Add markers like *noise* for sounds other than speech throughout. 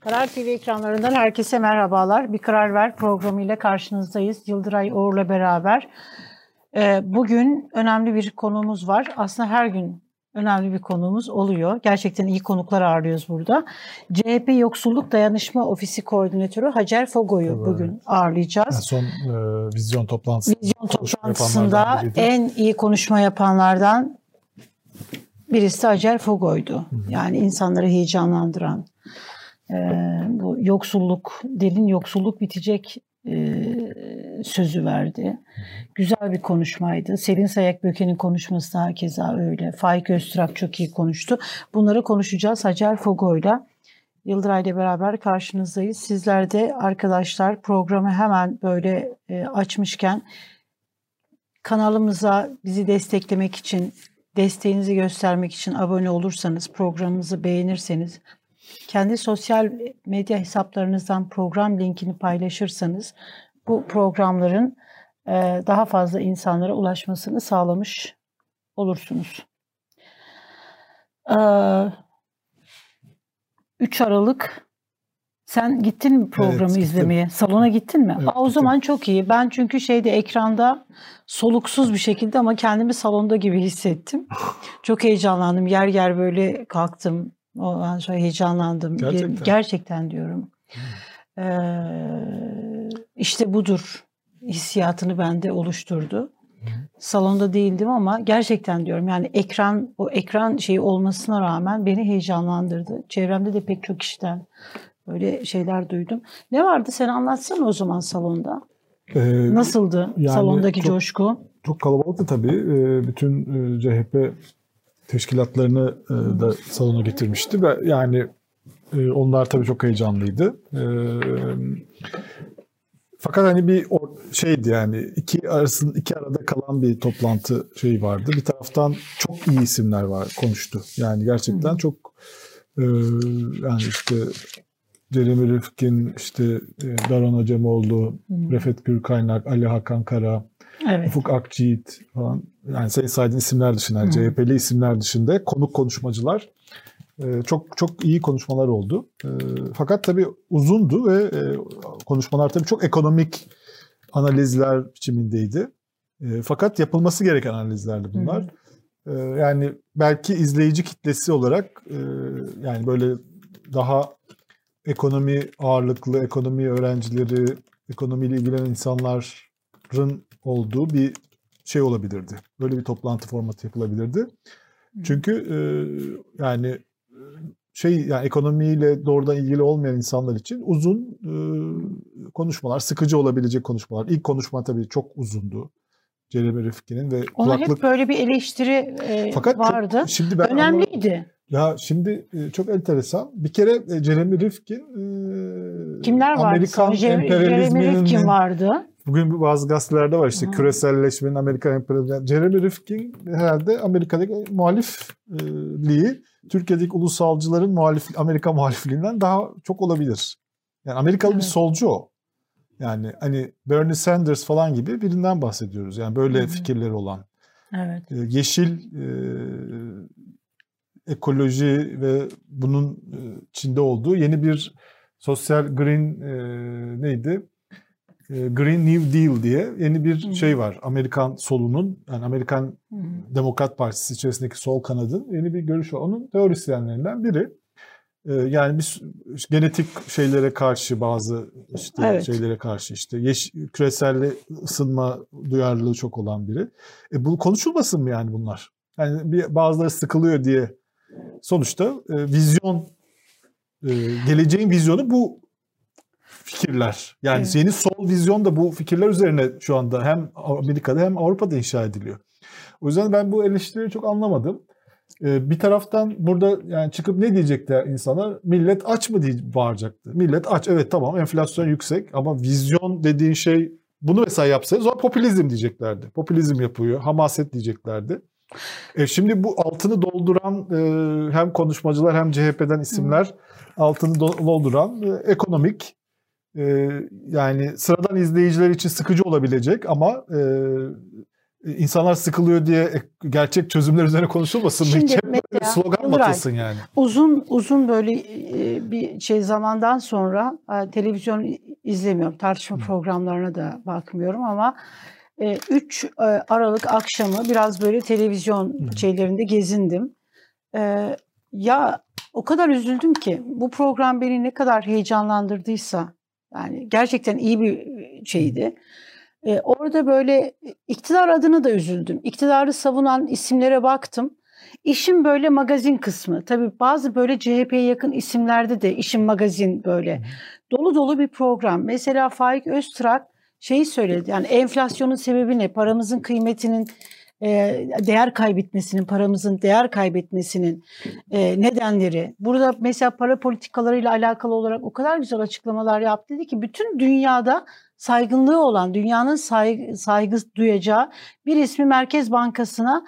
Karar TV ekranlarından herkese merhabalar. Bir Karar Ver programıyla karşınızdayız. Yıldıray Uğur'la beraber. Ee, bugün önemli bir konuğumuz var. Aslında her gün önemli bir konuğumuz oluyor. Gerçekten iyi konuklar ağırlıyoruz burada. CHP Yoksulluk Dayanışma Ofisi Koordinatörü Hacer Fogo'yu Evet. bugün ağırlayacağız. En son e, vizyon toplantısı. Vizyon toplantısında en iyi konuşma yapanlardan birisi Hacer Fogo'ydu. Yani insanları heyecanlandıran, e, bu yoksulluk, derin yoksulluk bitecek e, sözü verdi. Güzel bir konuşmaydı. Selin Sayak Böke'nin konuşması da keza öyle. Faik Öztürk çok iyi konuştu. Bunları konuşacağız Hacer Fogo'yla. Yıldıray ile beraber karşınızdayız. Sizler de arkadaşlar programı hemen böyle e, açmışken kanalımıza bizi desteklemek için, desteğinizi göstermek için abone olursanız, programımızı beğenirseniz, kendi sosyal medya hesaplarınızdan program linkini paylaşırsanız bu programların e, daha fazla insanlara ulaşmasını sağlamış olursunuz. Ee, 3 Aralık sen gittin mi programı Evet, gittim. izlemeye? Salona gittin mi? Evet, Aa, o gittim. zaman çok iyi. Ben çünkü şeyde ekranda soluksuz bir şekilde ama kendimi salonda gibi hissettim. *laughs* Çok heyecanlandım. Yer yer böyle kalktım. Ondan sonra heyecanlandım. Gerçekten. Gerçekten diyorum. Ee, işte budur hissiyatını bende oluşturdu. Salonda değildim ama gerçekten diyorum yani ekran o ekran şeyi olmasına rağmen beni heyecanlandırdı. Çevremde de pek çok kişiden böyle şeyler duydum. Ne vardı sen anlatsana o zaman salonda. E, Nasıldı yani salondaki çok- coşku? Çok kalabalıktı tabii. E, bütün e, CHP teşkilatlarını e, da salona getirmişti ve yani e, onlar tabii çok heyecanlıydı. E, fakat hani bir şeydi yani iki arasın iki arada kalan bir toplantı şeyi vardı. Bir taraftan çok iyi isimler var konuştu. Yani gerçekten çok e, yani işte Jeremy Rifkin, işte Daron Acemoğlu, Refet Gürkaynak, Ali Hakan Kara, Evet. Ufuk Akçiğit falan yani sayı saydığın isimler dışında, yani CHP'li isimler dışında konuk konuşmacılar e, çok çok iyi konuşmalar oldu. E, fakat tabii uzundu ve e, konuşmalar tabii çok ekonomik analizler biçimindeydi. Fakat yapılması gereken analizlerdi bunlar. E, yani belki izleyici kitlesi olarak yani böyle daha ekonomi ağırlıklı, ekonomi öğrencileri, ekonomiyle ilgilenen insanların olduğu bir şey olabilirdi. Böyle bir toplantı formatı yapılabilirdi. Çünkü e, yani şey yani ekonomiyle doğrudan ilgili olmayan insanlar için uzun e, konuşmalar, sıkıcı olabilecek konuşmalar. İlk konuşma tabii çok uzundu. Jeremy Rifkin'in ve Ona kulaklık hep böyle bir eleştiri e, fakat çok- vardı. şimdi ben. Önemliydi. Ya şimdi e, çok enteresan. Bir kere e, Jeremy Rifkin e, Kimler vardı? Amerikan emperyalizminin Rifkin vardı. bugün bazı gazetelerde var işte Hı. küreselleşmenin Amerikan emperyalizmi. Jeremy Rifkin herhalde Amerika'daki muhalifliği Türkiye'deki ulusalcıların muhalif Amerika muhalifliğinden daha çok olabilir. Yani Amerikalı bir Evet. solcu o. Yani hani Bernie Sanders falan gibi birinden bahsediyoruz. Yani böyle Hı fikirleri olan Evet. e, yeşil e, ekoloji ve bunun e, içinde olduğu yeni bir sosyal green e, neydi? E, green New Deal diye yeni bir Hı hı. şey var. Amerikan solunun yani Amerikan Hı hı. Demokrat Partisi içerisindeki sol kanadın yeni bir görüşü var. Onun teorisyenlerinden biri. E, yani bir genetik şeylere karşı bazı işte Evet. şeylere karşı işte yeş, küresel ısınma duyarlılığı çok olan biri. E bu konuşulmasın mı yani bunlar? Yani bir bazıları sıkılıyor diye sonuçta e, vizyon e, geleceğin vizyonu bu fikirler. Yani Evet. yeni sol vizyon da bu fikirler üzerine şu anda hem Amerika'da hem Avrupa'da inşa ediliyor. O yüzden ben bu eleştiriyi çok anlamadım. E, bir taraftan burada yani çıkıp ne diyecekler insanlar? Millet aç mı diye bağıracaktı. Millet aç evet tamam enflasyon yüksek ama vizyon dediğin şey bunu mesela yapsaydı o zaman popülizm diyeceklerdi. Popülizm yapıyor, hamaset diyeceklerdi. E şimdi bu altını dolduran e, hem konuşmacılar hem CHP'den isimler altını do- dolduran e, ekonomik e, yani sıradan izleyiciler için sıkıcı olabilecek ama e, insanlar sıkılıyor diye gerçek çözümler üzerine konuşulmasın mı? Hiç böyle slogan mı atılsın yani? Uzun uzun böyle bir şey zamandan sonra televizyon izlemiyorum. Tartışma Hı. programlarına da bakmıyorum ama 3 Aralık akşamı biraz böyle televizyon Hı. şeylerinde gezindim. Ya o kadar üzüldüm ki bu program beni ne kadar heyecanlandırdıysa yani gerçekten iyi bir şeydi. Ee, orada böyle iktidar adına da üzüldüm. İktidarı savunan isimlere baktım. İşin böyle magazin kısmı. Tabii bazı böyle CHP'ye yakın isimlerde de işin magazin böyle. Dolu dolu bir program. Mesela Faik Öztrak şeyi söyledi. Yani enflasyonun sebebi ne? Paramızın kıymetinin değer kaybetmesinin, paramızın değer kaybetmesinin nedenleri. Burada mesela para politikalarıyla alakalı olarak o kadar güzel açıklamalar yaptı dedi ki bütün dünyada saygınlığı olan, dünyanın saygı, saygı duyacağı bir ismi Merkez Bankası'na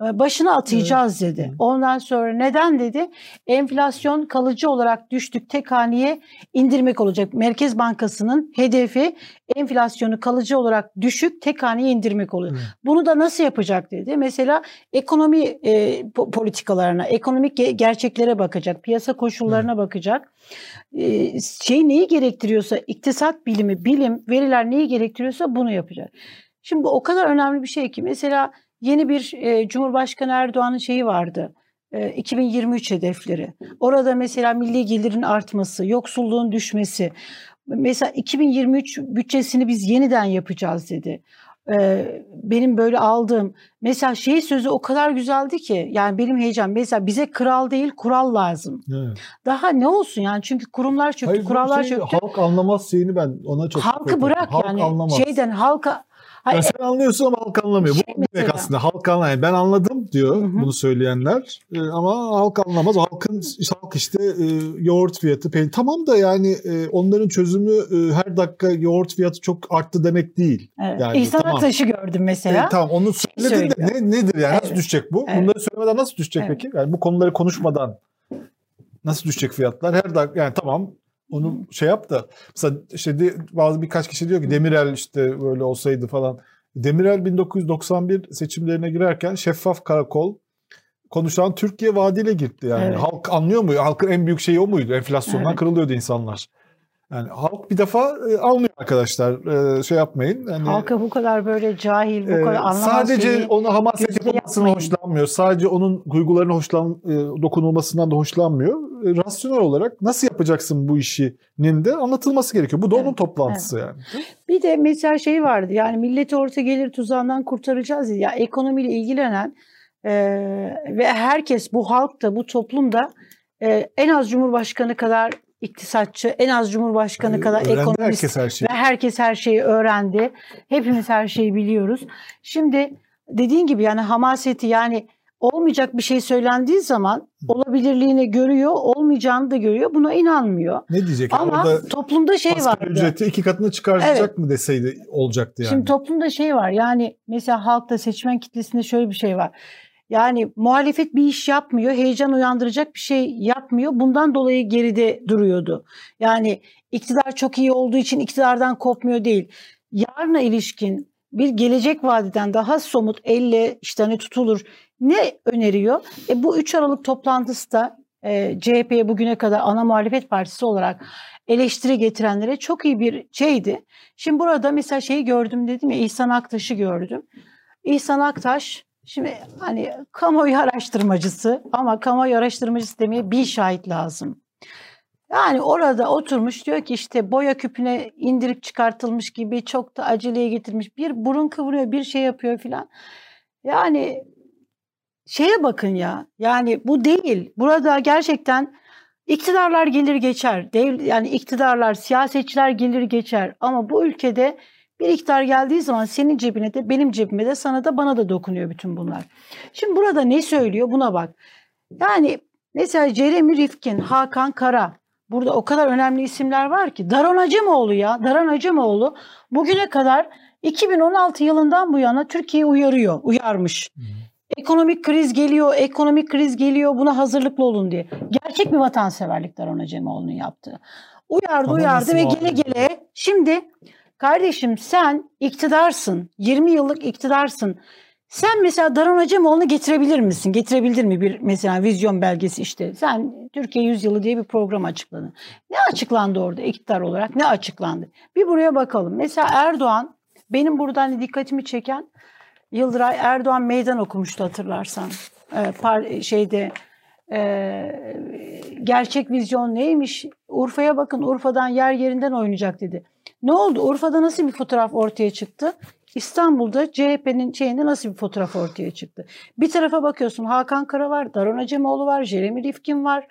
başına atayacağız dedi. Ondan sonra neden dedi? Enflasyon kalıcı olarak düştük tek haneye indirmek olacak. Merkez Bankası'nın hedefi enflasyonu kalıcı olarak düşük tek haneye indirmek oluyor. Bunu da nasıl yapacak dedi. Mesela ekonomi e, politikalarına, ekonomik gerçeklere bakacak, piyasa koşullarına bakacak. E, şey neyi gerektiriyorsa, iktisat bilimi, bilim, veriler neyi gerektiriyorsa bunu yapacak. Şimdi bu o kadar önemli bir şey ki mesela yeni bir e, Cumhurbaşkanı Erdoğan'ın şeyi vardı. E, 2023 hedefleri. Orada mesela milli gelirin artması, yoksulluğun düşmesi. Mesela 2023 bütçesini biz yeniden yapacağız dedi. E, benim böyle aldığım mesela şey sözü o kadar güzeldi ki yani benim heyecan mesela bize kral değil kural lazım. Evet. Daha ne olsun yani çünkü kurumlar çöktü, Hayır, kurallar şey, çöktü. Halk anlamaz şeyini ben ona çok Halkı bırak halk yani anlamaz. şeyden halka Hayır. Sen anlıyorsun ama halk anlamıyor. Şey Bu demek aslında halk anlamıyor. Ben anladım diyor Hı-hı. bunu söyleyenler e, ama halk anlamaz. Halkın halk işte e, yoğurt fiyatı peynir. Tamam da yani e, onların çözümü e, her dakika yoğurt fiyatı çok arttı demek değil. Evet. Yani, İhsan tamam. Aktaş'ı gördüm mesela. E, tamam onu söyledin de ne, nedir yani evet. nasıl düşecek bu? Evet. Bunları söylemeden nasıl düşecek evet. peki? Yani bu konuları konuşmadan nasıl düşecek fiyatlar? Her dakika yani tamam onu şey yap da mesela işte de, bazı birkaç kişi diyor ki Demirel işte böyle olsaydı falan. Demirel 1991 seçimlerine girerken şeffaf karakol konuşan Türkiye vaadiyle girdi yani. Evet. Halk anlıyor mu? Halkın en büyük şeyi o muydu? Enflasyondan evet. kırılıyordu insanlar. Yani halk bir defa e, almıyor arkadaşlar. E, şey yapmayın. Yani, Halka bu kadar böyle cahil, bu e, kadar anlamaz Sadece şeyi, onu hamaset yapmasını hoşlanmıyor. Sadece onun duygularına hoşlan, e, dokunulmasından da hoşlanmıyor. E, rasyonel olarak nasıl yapacaksın bu işinin de anlatılması gerekiyor. Bu da evet, onun toplantısı evet. yani. Bir de mesela şey vardı yani milleti orta gelir tuzağından kurtaracağız ya ekonomiyle ilgilenen e, ve herkes bu halk da bu toplum da e, en az Cumhurbaşkanı kadar iktisatçı, en az Cumhurbaşkanı kadar öğrendi ekonomist herkes her şeyi. ve herkes her şeyi öğrendi. Hepimiz her şeyi biliyoruz. Şimdi dediğin gibi yani hamaseti yani olmayacak bir şey söylendiği zaman olabilirliğini görüyor, olmayacağını da görüyor. Buna inanmıyor. Ne diyecek? Ama Orada toplumda şey var. ücreti iki katına çıkaracak evet. mı deseydi olacaktı yani. Şimdi toplumda şey var. Yani mesela halkta seçmen kitlesinde şöyle bir şey var. Yani muhalefet bir iş yapmıyor, heyecan uyandıracak bir şey yapmıyor. Bundan dolayı geride duruyordu. Yani iktidar çok iyi olduğu için iktidardan kopmuyor değil. Yarına ilişkin bir gelecek vadiden daha somut elle işte hani tutulur ne öneriyor? E bu 3 Aralık toplantısı da e, CHP'ye bugüne kadar ana muhalefet partisi olarak eleştiri getirenlere çok iyi bir şeydi. Şimdi burada mesela şeyi gördüm dedim ya İhsan Aktaş'ı gördüm. İhsan Aktaş Şimdi hani kamuoyu araştırmacısı ama kamuoyu araştırmacısı demeye bir şahit lazım. Yani orada oturmuş diyor ki işte boya küpüne indirip çıkartılmış gibi çok da aceleye getirmiş. Bir burun kıvırıyor bir şey yapıyor filan. Yani şeye bakın ya yani bu değil. Burada gerçekten iktidarlar gelir geçer. Dev, yani iktidarlar, siyasetçiler gelir geçer. Ama bu ülkede bir iktidar geldiği zaman senin cebine de benim cebime de sana da bana da dokunuyor bütün bunlar. Şimdi burada ne söylüyor buna bak. Yani mesela Jeremy Rifkin, Hakan Kara burada o kadar önemli isimler var ki. Daron Acemoğlu ya Daron Acemoğlu bugüne kadar 2016 yılından bu yana Türkiye'yi uyarıyor, uyarmış. Ekonomik kriz geliyor, ekonomik kriz geliyor buna hazırlıklı olun diye. Gerçek bir vatanseverlik Daron Acemoğlu'nun yaptığı. Uyardı Ama uyardı ve gele gele şimdi Kardeşim sen iktidarsın. 20 yıllık iktidarsın. Sen mesela Daron Acemoğlu'nu getirebilir misin? Getirebilir mi bir mesela vizyon belgesi işte. Sen Türkiye Yüzyılı diye bir program açıkladın. Ne açıklandı orada iktidar olarak? Ne açıklandı? Bir buraya bakalım. Mesela Erdoğan benim buradan dikkatimi çeken Yıldıray Erdoğan meydan okumuştu hatırlarsan. Ee, şeyde e, gerçek vizyon neymiş? Urfa'ya bakın Urfa'dan yer yerinden oynayacak dedi. Ne oldu? Urfa'da nasıl bir fotoğraf ortaya çıktı? İstanbul'da CHP'nin şeyinde nasıl bir fotoğraf ortaya çıktı? Bir tarafa bakıyorsun Hakan Kara var, Daron Acemoğlu var, Jeremy Rifkin var.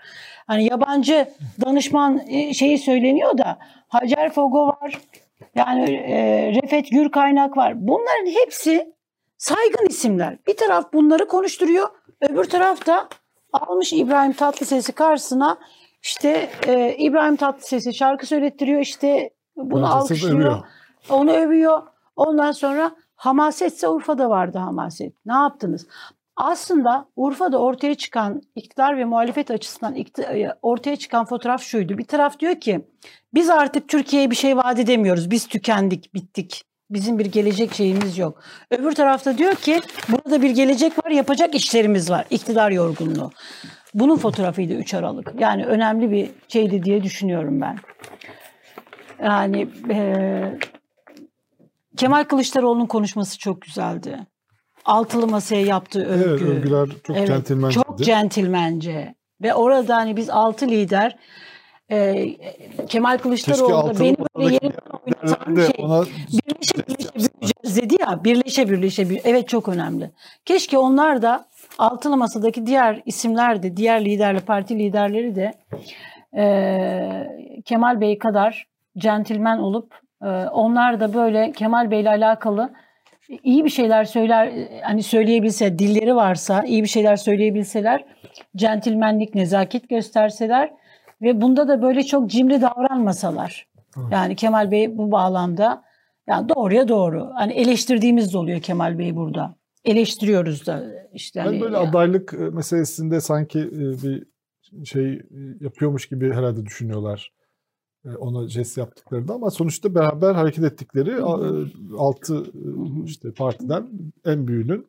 Hani yabancı danışman e, şeyi söyleniyor da Hacer Fogo var. Yani e, Refet Gürkaynak var. Bunların hepsi saygın isimler. Bir taraf bunları konuşturuyor. Öbür taraf da almış İbrahim Tatlıses'i karşısına işte e, İbrahim Tatlıses'i şarkı söylettiriyor işte bunu Tatlıses'i alkışlıyor. övüyor. Onu övüyor. Ondan sonra hamasetse Urfa'da vardı hamaset. Ne yaptınız? Aslında Urfa'da ortaya çıkan iktidar ve muhalefet açısından ikti- ortaya çıkan fotoğraf şuydu. Bir taraf diyor ki biz artık Türkiye'ye bir şey vaat edemiyoruz. Biz tükendik, bittik. Bizim bir gelecek şeyimiz yok. Öbür tarafta diyor ki burada bir gelecek var, yapacak işlerimiz var. İktidar yorgunluğu. Bunun fotoğrafıydı 3 Aralık. Yani önemli bir şeydi diye düşünüyorum ben. Yani eee, Kemal Kılıçdaroğlu'nun konuşması çok güzeldi. Altılı masaya yaptığı övgü. Evet, övgüler çok Evet, centilmenceydi. Çok centilmence. Ve orada hani biz altı lider e, Kemal Kılıçdaroğlu da beni böyle yerinden oynatan şey. ona Birleşe birleşe büyüyeceğiz dedi ya. Birleşe birleşe büyü- Evet çok önemli. Keşke onlar da altılı masadaki diğer isimler de, diğer liderli parti liderleri de e, Kemal Bey kadar centilmen olup e, onlar da böyle Kemal Bey'le alakalı iyi bir şeyler söyler hani söyleyebilse dilleri varsa iyi bir şeyler söyleyebilseler centilmenlik nezaket gösterseler ve bunda da böyle çok cimri davranmasalar. Yani Kemal Bey bu bağlamda yani doğruya doğru. Hani eleştirdiğimiz de oluyor Kemal Bey burada. Eleştiriyoruz da işte. Ben hani- böyle adaylık e, meselesinde sanki e, bir şey yapıyormuş gibi herhalde düşünüyorlar. E, Ona jest yaptıklarında ama sonuçta beraber hareket ettikleri e, altı e, işte partiden en büyüğünün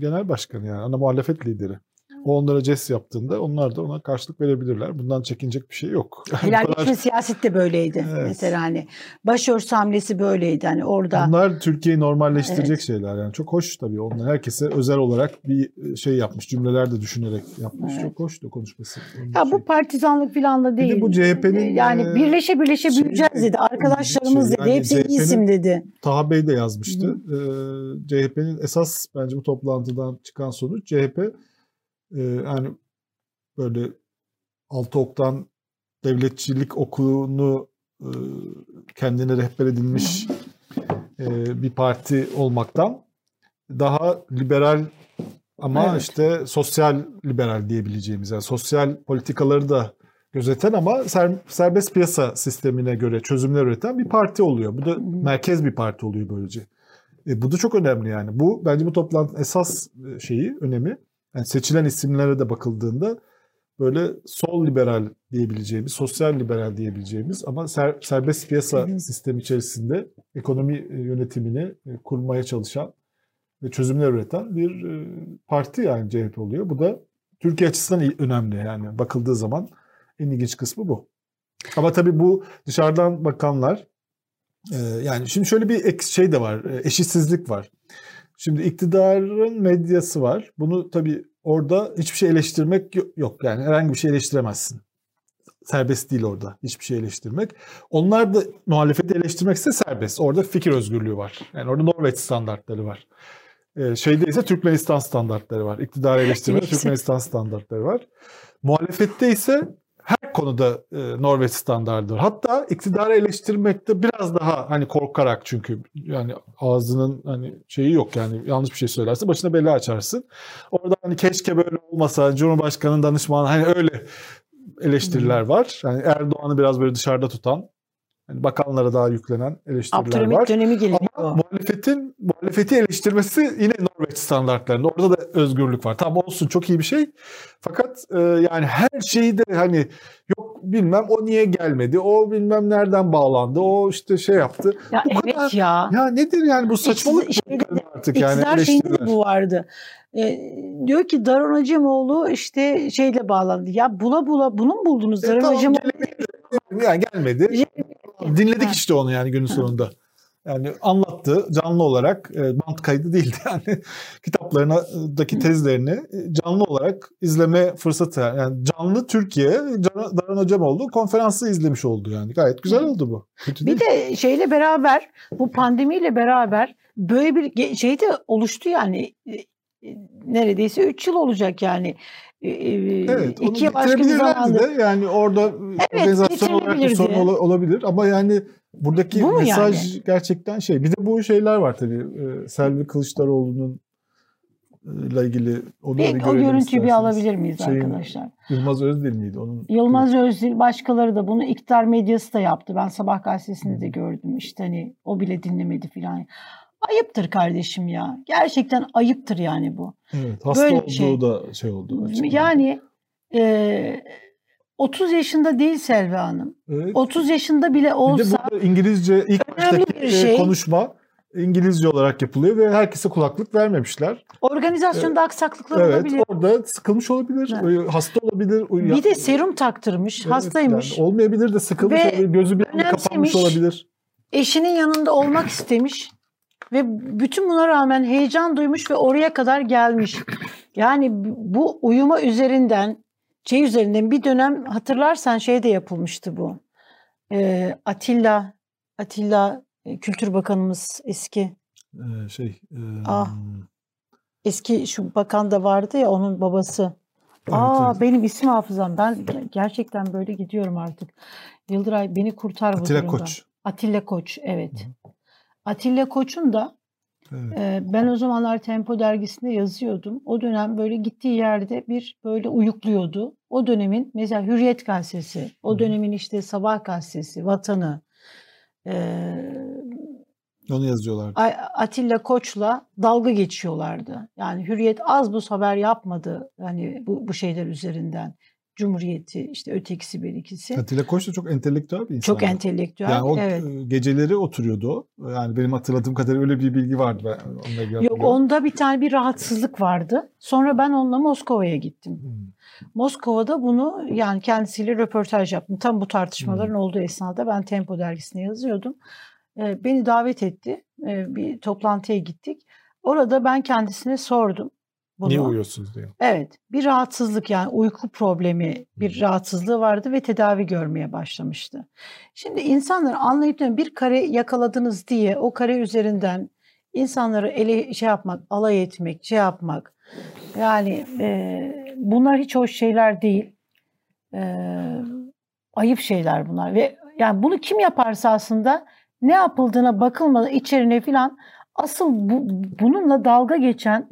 genel başkanı yani ana muhalefet lideri. O onlara jest yaptığında onlar da ona karşılık verebilirler. Bundan çekinecek bir şey yok. Bu kadar- siyaset de böyleydi. Evet. Mesela hani başörtüsü hamlesi böyleydi. Hani orada Bunlar Türkiye'yi normalleştirecek Evet. şeyler yani çok hoş tabii onlar herkese özel olarak bir şey yapmış cümleler de düşünerek yapmış Evet. çok hoş da konuşması. Onun Ya şey. bu partizanlık falan da Bir de değil. bu CHP'nin, yani e, birleşe birleşe şey- büyüyeceğiz dedi. Arkadaşlarımız şey, dedi. yani Hepsi iyi isim dedi. Taha Bey de yazmıştı. Ee, CHP'nin esas bence bu toplantıdan çıkan sonuç CHP e, yani böyle altı oktan devletçilik okulunu e, kendine rehber edilmiş e, bir parti olmaktan daha liberal ama Evet. işte sosyal liberal diyebileceğimiz yani sosyal politikaları da gözeten ama ser- serbest piyasa sistemine göre çözümler üreten bir parti oluyor. Bu da merkez bir parti oluyor böylece. E, bu da çok önemli yani. Bu bence bu toplantının esas e, şeyi, önemi. Yani seçilen isimlere de bakıldığında böyle sol liberal diyebileceğimiz, sosyal liberal diyebileceğimiz ama ser- serbest piyasa Hı hı. sistemi içerisinde ekonomi e, yönetimini e, kurmaya çalışan ve çözümler üreten bir e, parti yani CHP oluyor. Bu da Türkiye açısından önemli yani bakıldığı zaman en ilginç kısmı bu. Ama tabii bu dışarıdan bakanlar yani şimdi şöyle bir ek- şey de var, eşitsizlik var. Şimdi iktidarın medyası var. Bunu tabii orada hiçbir şey eleştirmek yo- yok. Yani herhangi bir şey eleştiremezsin. Serbest değil orada hiçbir şey eleştirmek. Onlar da muhalefeti eleştirmekse serbest. Orada fikir özgürlüğü var. Yani orada Norveç standartları var. Ee, şeyde ise Türkmenistan standartları var. İktidarı eleştirmede Neyse. Türkmenistan standartları var. Muhalefette ise her konuda e, Norveç standardı var. Hatta iktidarı eleştirmekte biraz daha hani korkarak çünkü yani ağzının hani şeyi yok yani yanlış bir şey söylerse başına bela açarsın. Orada hani keşke böyle olmasa Cumhurbaşkanı'nın danışmanı hani öyle eleştiriler var. Yani Erdoğan'ı biraz böyle dışarıda tutan hani bakanlara daha yüklenen eleştiriler Abdülhamit var. dönemi geliyor. Ama muhalefetin muhalefeti eleştirmesi yine Norveç standartlarında. Orada da özgürlük var. Tamam olsun çok iyi bir şey. Fakat e, yani her şeyi de hani yok bilmem o niye gelmedi, o bilmem nereden bağlandı, o işte şey yaptı. Ya Bu evet kadar- ya. Ya nedir yani bu saçmalık İktidar- şeyde de- artık yani eleştiriler. bu vardı. E, diyor ki Daron Acemoğlu işte şeyle bağlandı. Ya bula bula bunu mu buldunuz? E, Daron tamam, Acemoğlu. Yani gelmedi. Dinledik işte onu yani günün sonunda. Yani anlattı canlı olarak e, bant kaydı değildi *laughs* yani. Kitaplarındaki tezlerini e, canlı olarak izleme fırsatı yani canlı Türkiye Can- Daran Acemoğlu konferansı izlemiş oldu yani. Gayet güzel oldu bu. Kötü Bir de şeyle beraber bu pandemiyle beraber böyle bir şey de oluştu yani E, e, neredeyse 3 yıl olacak yani. E, e, Evet, iki başka bir zamanda. de yani orada organizasyon olarak bir sorun ola- olabilir ama yani buradaki Bu mesaj gerçekten şey. Bir de bu şeyler var tabii. Ee, Selvi Kılıçdaroğlu'nun e, ile ilgili onu bir Bir, o görelim görüntüyü bir isterseniz. alabilir miyiz Şeyin- arkadaşlar? Yılmaz Özdil miydi? Onun Yılmaz Özdil başkaları da bunu iktidar medyası da yaptı. Ben sabah gazetesinde de gördüm işte hani o bile dinlemedi filan. Ayıptır kardeşim ya. Gerçekten ayıptır yani bu. Evet, hasta Böyle olduğu şey. da şey oldu. açıklandı. Yani e, 30 yaşında değil Selvi Hanım. evet. 30 yaşında bile Bir de olsa burada İngilizce ilk baştaki e, şey. konuşma İngilizce olarak yapılıyor ve herkese kulaklık vermemişler. organizasyonda aksaklıklar Evet, olabilir. orada sıkılmış olabilir, Evet. e, hasta olabilir. Bir de serum taktırmış, Evet, hastaymış. yani olmayabilir de sıkılmış Ve olabilir, gözü bir kapanmış olabilir. Eşinin yanında olmak istemiş ve bütün buna rağmen heyecan duymuş ve oraya kadar gelmiş. Yani bu uyuma üzerinden, şey üzerinden bir dönem hatırlarsan şey de yapılmıştı bu. Ee, Atilla, Atilla e, Kültür Bakanımız eski, Ee, şey, e, Ah, eski şu bakan da vardı ya onun babası. evet, Aa evet. benim isim hafızam. Ben gerçekten böyle gidiyorum artık. Yıldıray beni kurtar bu Atilla durumda. Koç. Atilla Koç evet. Atilla Koç'un da Evet. ben o zamanlar Tempo dergisinde yazıyordum. O dönem böyle gittiği yerde bir böyle uyukluyordu. O dönemin mesela Hürriyet gazetesi, o dönemin işte Sabah gazetesi, Vatanı, Onu yazıyorlar. Ay- Atilla Koç'la dalga geçiyorlardı. Yani Hürriyet az buz haber yapmadı hani bu, bu şeyler üzerinden. Cumhuriyeti işte ötekisi bir ikisi. Atilla Koç da çok entelektüel bir insan. Çok entelektüel. Yani o evet. e, geceleri oturuyordu. Yani benim hatırladığım kadarıyla öyle bir bilgi vardı. Ben onunla ilgili Yok onda bir tane bir rahatsızlık vardı. Sonra ben onunla Moskova'ya gittim. Hmm. Moskova'da bunu yani kendisiyle röportaj yaptım. Tam bu tartışmaların olduğu esnada ben Tempo dergisine yazıyordum. Ee, beni davet etti. Ee, bir toplantıya gittik. Orada ben kendisine sordum. Bunu. Niye uyuyorsunuz diyor. Evet, bir rahatsızlık yani uyku problemi bir rahatsızlığı vardı ve tedavi görmeye başlamıştı. Şimdi insanlar anlayıp bir kare yakaladınız diye o kare üzerinden insanları ele şey yapmak, alay etmek, şey yapmak yani e, bunlar hiç hoş şeyler değil. E, ayıp şeyler bunlar ve yani bunu kim yaparsa aslında ne yapıldığına bakılmadan içerine filan asıl bu, bununla dalga geçen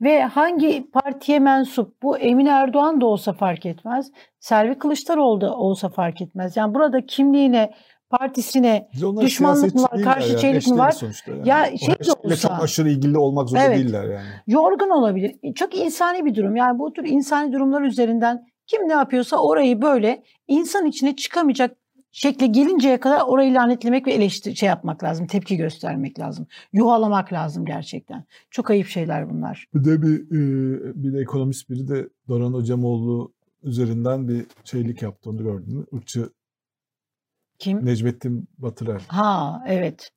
ve hangi partiye mensup bu Emine Erdoğan da olsa fark etmez. Selvi Kılıçdaroğlu da olsa fark etmez. Yani burada kimliğine, partisine Düşmanlık mı var, karşı yani, çelik mi var? Yani. Ya şey de olsa- çok aşırı ilgili olmak zorunda Evet. değiller yani. yorgun olabilir. Çok insani bir durum. Yani bu tür insani durumlar üzerinden kim ne yapıyorsa orayı böyle insan içine çıkamayacak şekle gelinceye kadar orayı lanetlemek ve eleştir şey yapmak lazım. Tepki göstermek lazım. Yuhalamak lazım gerçekten. Çok ayıp şeyler bunlar. Bir de bir, e, bir de ekonomist biri de Doran Hocamoğlu üzerinden bir şeylik yaptı onu gördün mü? Irkçı Kim? Necmettin Batırel. Ha evet.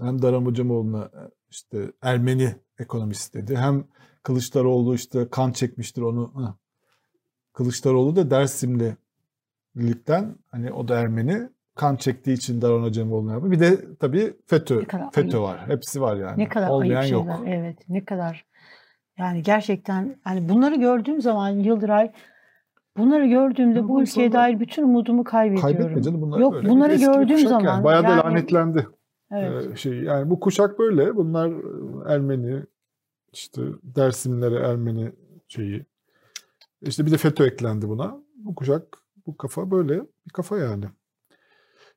Hem Daran Hocamoğlu'na e, işte Ermeni ekonomist dedi. Hem Kılıçdaroğlu işte kan çekmiştir onu. Kılıçdaroğlu da Dersimli birlikten hani o da Ermeni kan çektiği için Daran Hocamoğlu'na yapıyor. Bir de tabii FETÖ. FETÖ var. Hepsi var yani. Ne kadar Olmayan ayıp yok. şeyler. Evet. Ne kadar yani gerçekten hani bunları gördüğüm zaman Yıldıray bunları gördüğümde Ya bu ülkeye dair bütün umudumu kaybediyorum. Kaybetme canım bunlar Yok böyle. bunları gördüğüm zaman yani. Bayağı da yani- lanetlendi. Evet. Ee, şey yani bu kuşak böyle. Bunlar e, Ermeni işte Dersimlere Ermeni şeyi. İşte bir de FETÖ eklendi buna. Bu kuşak bu kafa böyle bir kafa yani.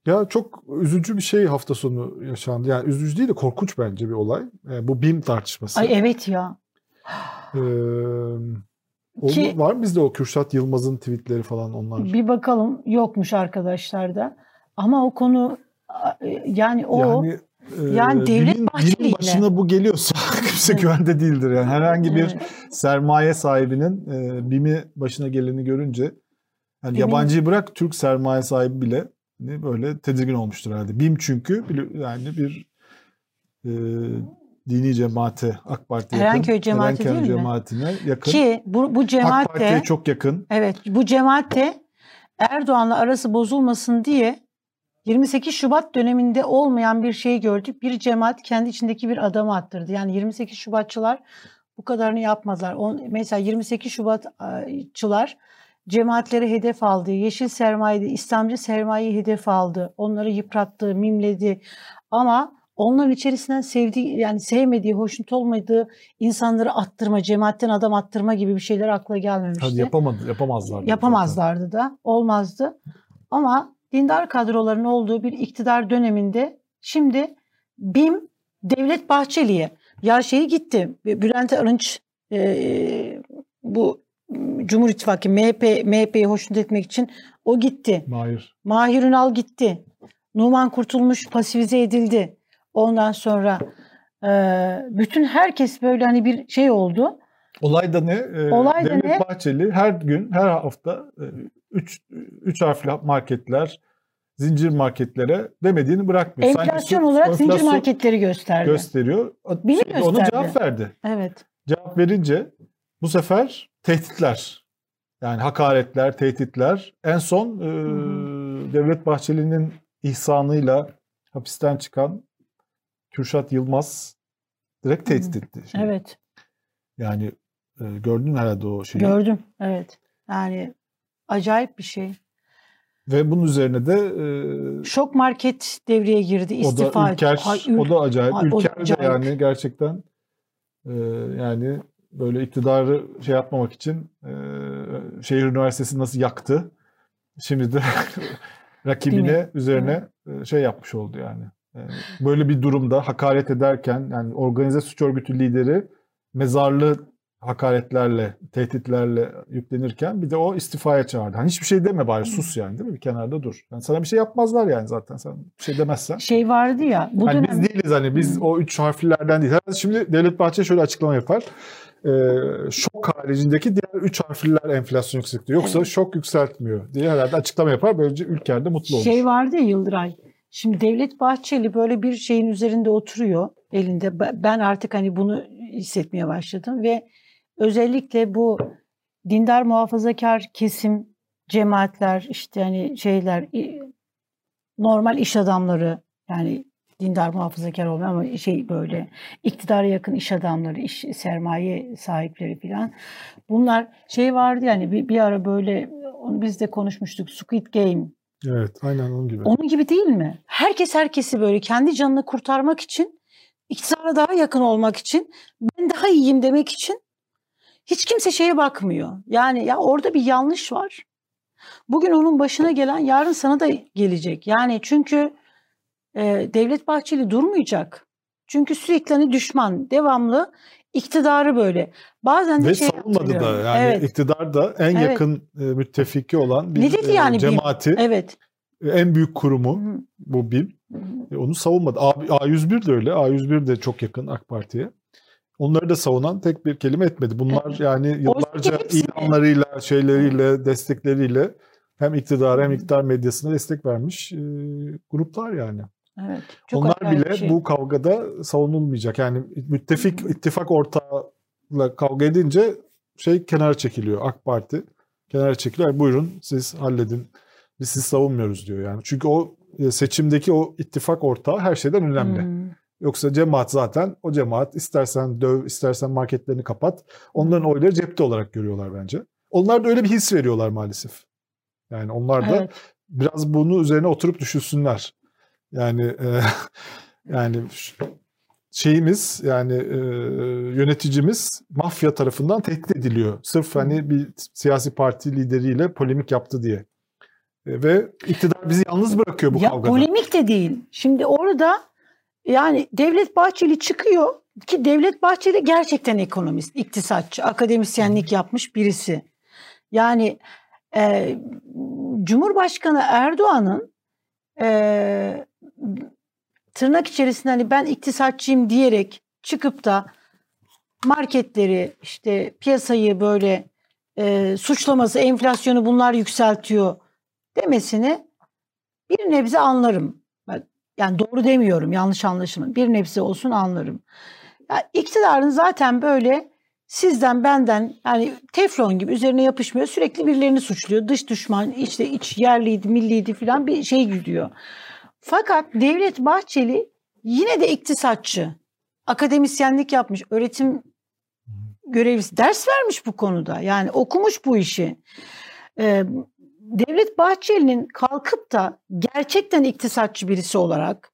Ya çok üzücü bir şey hafta sonu yaşandı. Yani üzücü değil de korkunç bence bir olay. Ee, bu BİM tartışması. Ay evet ya. Ee, *gasps* Ki, var mı bizde o Kürşat Yılmaz'ın tweetleri falan onlar? Bir bakalım yokmuş arkadaşlarda. Ama o konu yani o yani, yani devlet bilin başına bu geliyorsa *laughs* kimse güvende değildir. Yani herhangi bir sermaye sahibinin e, BİM'i başına geleni görünce yani yabancıyı bırak Türk sermaye sahibi bile hani böyle tedirgin olmuştur herhalde. BİM çünkü yani bir e, dini cemaate AK Parti yakın. Erenköy cemaati Erenköy değil cemaatine yakın. Ki bu, bu cemaatte AK Parti'ye çok yakın. Evet bu cemaatte Erdoğan'la arası bozulmasın diye 28 Şubat döneminde olmayan bir şey gördük. Bir cemaat kendi içindeki bir adamı attırdı. Yani 28 Şubatçılar bu kadarını yapmazlar. On, mesela 28 Şubatçılar cemaatleri hedef aldı. Yeşil sermayede İslamcı sermayeyi hedef aldı. Onları yıprattı, mimledi. Ama onların içerisinden sevdiği yani sevmediği, hoşnut olmadığı insanları attırma, cemaatten adam attırma gibi bir şeyler akla gelmemişti. Hadi yapamadı, yapamazlardı. Yapamazlardı zaten. da. Olmazdı. Ama dindar kadroların olduğu bir iktidar döneminde şimdi BİM Devlet Bahçeli'ye ya şeyi gitti. Bülent Arınç e, bu Cumhur İttifakı MHP MHP'yi hoşnut etmek için o gitti. Mahir. Mahir Ünal gitti. Numan Kurtulmuş pasifize edildi. Ondan sonra e, bütün herkes böyle hani bir şey oldu. Olay da ne? Ee, Olay da Devlet ne? Bahçeli her gün, her hafta 3 e, üç harfli marketler, zincir marketlere demediğini bırakmıyor. Enflasyon Sanki olarak enflasyon zincir marketleri gösterdi. Gösteriyor. Biri gösterdi. Ona cevap verdi. Evet. Cevap verince bu sefer tehditler. Yani hakaretler, tehditler. En son e, Devlet Bahçeli'nin ihsanıyla hapisten çıkan Kürşat Yılmaz direkt tehdit etti. Şimdi. Evet. Yani e, gördün herhalde o şeyi. Gördüm, evet. Yani acayip bir şey. Ve bunun üzerine de e, şok market devreye girdi. İstifa o da ülker, Ay, ül, o da acayip. Ay, ülker de yani gerçekten e, yani böyle iktidarı şey yapmamak için e, şehir üniversitesi nasıl yaktı. Şimdi de *laughs* rakibine üzerine evet. şey yapmış oldu yani. Böyle bir durumda hakaret ederken yani organize suç örgütü lideri mezarlı hakaretlerle, tehditlerle yüklenirken bir de o istifaya çağırdı. Hani hiçbir şey deme bari sus yani değil mi? Bir kenarda dur. Yani sana bir şey yapmazlar yani zaten sen bir şey demezsen. Şey vardı ya. Bu yani dönem... Biz değiliz hani biz o üç harflilerden değil. Şimdi Devlet Bahçeli şöyle açıklama yapar. Ee, şok haricindeki diğer üç harfliler enflasyon yükseltiyor. Yoksa evet. şok yükseltmiyor diye herhalde açıklama yapar. Böylece ülkerde mutlu olur. Şey vardı ya Yıldıray. Şimdi Devlet Bahçeli böyle bir şeyin üzerinde oturuyor elinde. Ben artık hani bunu hissetmeye başladım ve özellikle bu dindar muhafazakar kesim cemaatler işte hani şeyler normal iş adamları yani dindar muhafazakar olmayan ama şey böyle iktidara yakın iş adamları, iş sermaye sahipleri falan. Bunlar şey vardı yani bir, bir ara böyle onu biz de konuşmuştuk Squid Game. Evet aynen onun gibi. Onun gibi değil mi? Herkes herkesi böyle kendi canını kurtarmak için iktidara daha yakın olmak için ben daha iyiyim demek için hiç kimse şeye bakmıyor. Yani ya orada bir yanlış var. Bugün onun başına gelen yarın sana da gelecek. Yani çünkü e, Devlet Bahçeli durmayacak. Çünkü sürekli hani düşman, devamlı iktidarı böyle. Bazen de Ve şey savunmadı da yani evet. iktidar da en evet. yakın e, müttefiki olan bir ne dedi yani, e, cemaati. BİM? Evet. En büyük kurumu Hı. bu BİM. E, onu savunmadı. A, A101 de öyle. A101 de çok yakın AK Parti'ye. Onları da savunan tek bir kelime etmedi. Bunlar evet. yani yıllarca ilanlarıyla, şeyleriyle, destekleriyle hem iktidar hem iktidar medyasına destek vermiş e, gruplar yani. Evet, çok Onlar bile şey. bu kavgada savunulmayacak. Yani müttefik ittifak ortağıyla kavga edince şey kenara çekiliyor AK Parti. Kenara çekiliyor. Buyurun siz halledin. Biz sizi savunmuyoruz diyor yani. Çünkü o e, seçimdeki o ittifak ortağı her şeyden önemli. Hmm. Yoksa cemaat zaten o cemaat istersen döv, istersen marketlerini kapat. Onların oyları cepte olarak görüyorlar bence. Onlar da öyle bir his veriyorlar maalesef. Yani onlar da evet. biraz bunu üzerine oturup düşünsünler. Yani e, *laughs* yani şeyimiz yani e, yöneticimiz mafya tarafından tehdit ediliyor. Sırf hani bir siyasi parti lideriyle polemik yaptı diye. E, ve iktidar bizi yalnız bırakıyor bu ya kavgada. Polemik de değil. Şimdi orada yani Devlet Bahçeli çıkıyor ki Devlet Bahçeli gerçekten ekonomist, iktisatçı, akademisyenlik yapmış birisi. Yani e, Cumhurbaşkanı Erdoğan'ın e, tırnak içerisinde hani ben iktisatçıyım diyerek çıkıp da marketleri işte piyasayı böyle e, suçlaması, enflasyonu bunlar yükseltiyor demesini bir nebze anlarım. Yani doğru demiyorum, yanlış anlaşılma. Bir nebze olsun anlarım. Ya iktidarın zaten böyle sizden benden yani teflon gibi üzerine yapışmıyor. Sürekli birilerini suçluyor. Dış düşman işte iç yerliydi, milliydi falan bir şey gidiyor. Fakat Devlet Bahçeli yine de iktisatçı. Akademisyenlik yapmış. Öğretim görevlisi. Ders vermiş bu konuda. Yani okumuş bu işi. Ee, Devlet Bahçeli'nin kalkıp da gerçekten iktisatçı birisi olarak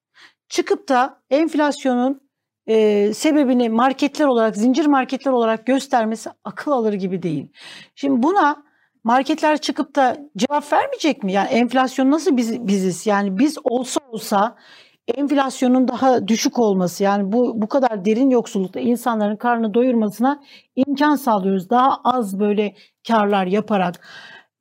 çıkıp da enflasyonun e, sebebini marketler olarak, zincir marketler olarak göstermesi akıl alır gibi değil. Şimdi buna marketler çıkıp da cevap vermeyecek mi? Yani enflasyon nasıl biz, biziz? Yani biz olsa olsa enflasyonun daha düşük olması yani bu bu kadar derin yoksullukta insanların karnını doyurmasına imkan sağlıyoruz. Daha az böyle karlar yaparak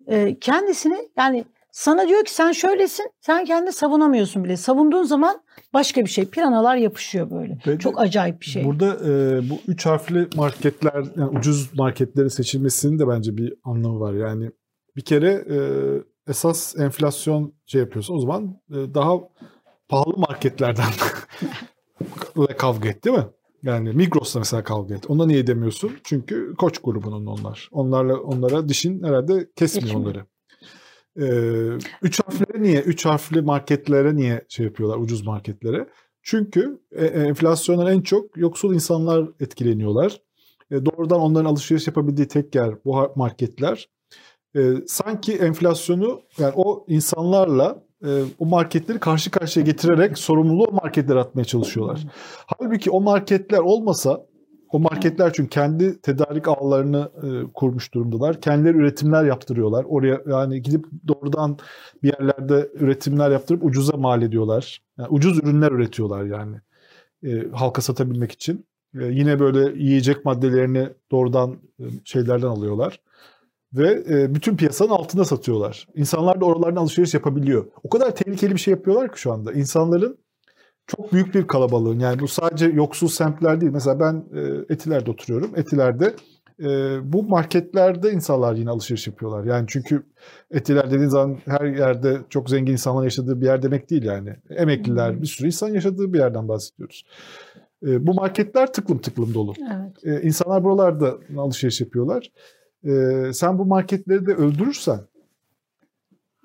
e, kendisini yani sana diyor ki sen şöylesin sen kendini savunamıyorsun bile. Savunduğun zaman başka bir şey. Piranalar yapışıyor böyle. Ve Çok acayip bir şey. Burada e, bu üç harfli marketler yani ucuz marketlerin seçilmesinin de bence bir anlamı var. Yani bir kere e, esas enflasyon şey yapıyorsa o zaman e, daha pahalı marketlerden *laughs* kavga et değil mi? Yani Migros'la mesela kavga et. Onda niye demiyorsun? Çünkü Koç grubunun onlar. Onlarla onlara dişin herhalde kesmiyor Geçmiyor. onları. Ee, üç harflere niye? Üç harfli marketlere niye şey yapıyorlar? Ucuz marketlere. Çünkü e, e, enflasyondan en çok yoksul insanlar etkileniyorlar. E, doğrudan onların alışveriş yapabildiği tek yer bu marketler. E, sanki enflasyonu yani o insanlarla e, o marketleri karşı karşıya getirerek sorumluluğu o marketlere atmaya çalışıyorlar. Halbuki o marketler olmasa o marketler çünkü kendi tedarik ağlarını e, kurmuş durumdalar. Kendileri üretimler yaptırıyorlar. Oraya yani gidip doğrudan bir yerlerde üretimler yaptırıp ucuza mal ediyorlar. Yani ucuz ürünler üretiyorlar yani e, halka satabilmek için. E, yine böyle yiyecek maddelerini doğrudan e, şeylerden alıyorlar ve e, bütün piyasanın altında satıyorlar. İnsanlar da oralardan alışveriş yapabiliyor. O kadar tehlikeli bir şey yapıyorlar ki şu anda. İnsanların çok büyük bir kalabalığın yani bu sadece yoksul semtler değil. Mesela ben e, Etiler'de oturuyorum. Etiler'de e, bu marketlerde insanlar yine alışveriş yapıyorlar. Yani çünkü Etiler dediğin zaman her yerde çok zengin insanlar yaşadığı bir yer demek değil yani. Emekliler, bir sürü insan yaşadığı bir yerden bahsediyoruz. E, bu marketler tıklım tıklım dolu. Evet. E, insanlar buralarda alışveriş yapıyorlar e, sen bu marketleri de öldürürsen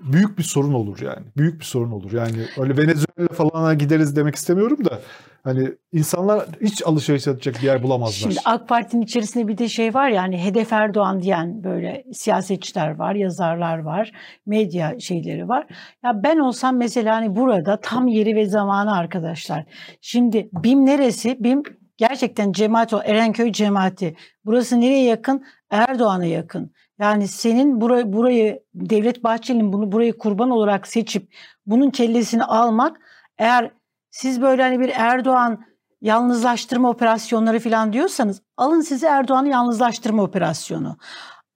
büyük bir sorun olur yani. Büyük bir sorun olur. Yani öyle Venezuela falan gideriz demek istemiyorum da hani insanlar hiç alışveriş yapacak bir yer bulamazlar. Şimdi AK Parti'nin içerisinde bir de şey var ya hani hedef Erdoğan diyen böyle siyasetçiler var, yazarlar var, medya şeyleri var. Ya ben olsam mesela hani burada tam yeri ve zamanı arkadaşlar. Şimdi BİM neresi? BİM gerçekten cemaat o Erenköy cemaati. Burası nereye yakın? Erdoğan'a yakın. Yani senin burayı, burayı Devlet Bahçeli'nin bunu burayı kurban olarak seçip bunun kellesini almak eğer siz böyle hani bir Erdoğan yalnızlaştırma operasyonları falan diyorsanız alın size Erdoğan'ı yalnızlaştırma operasyonu.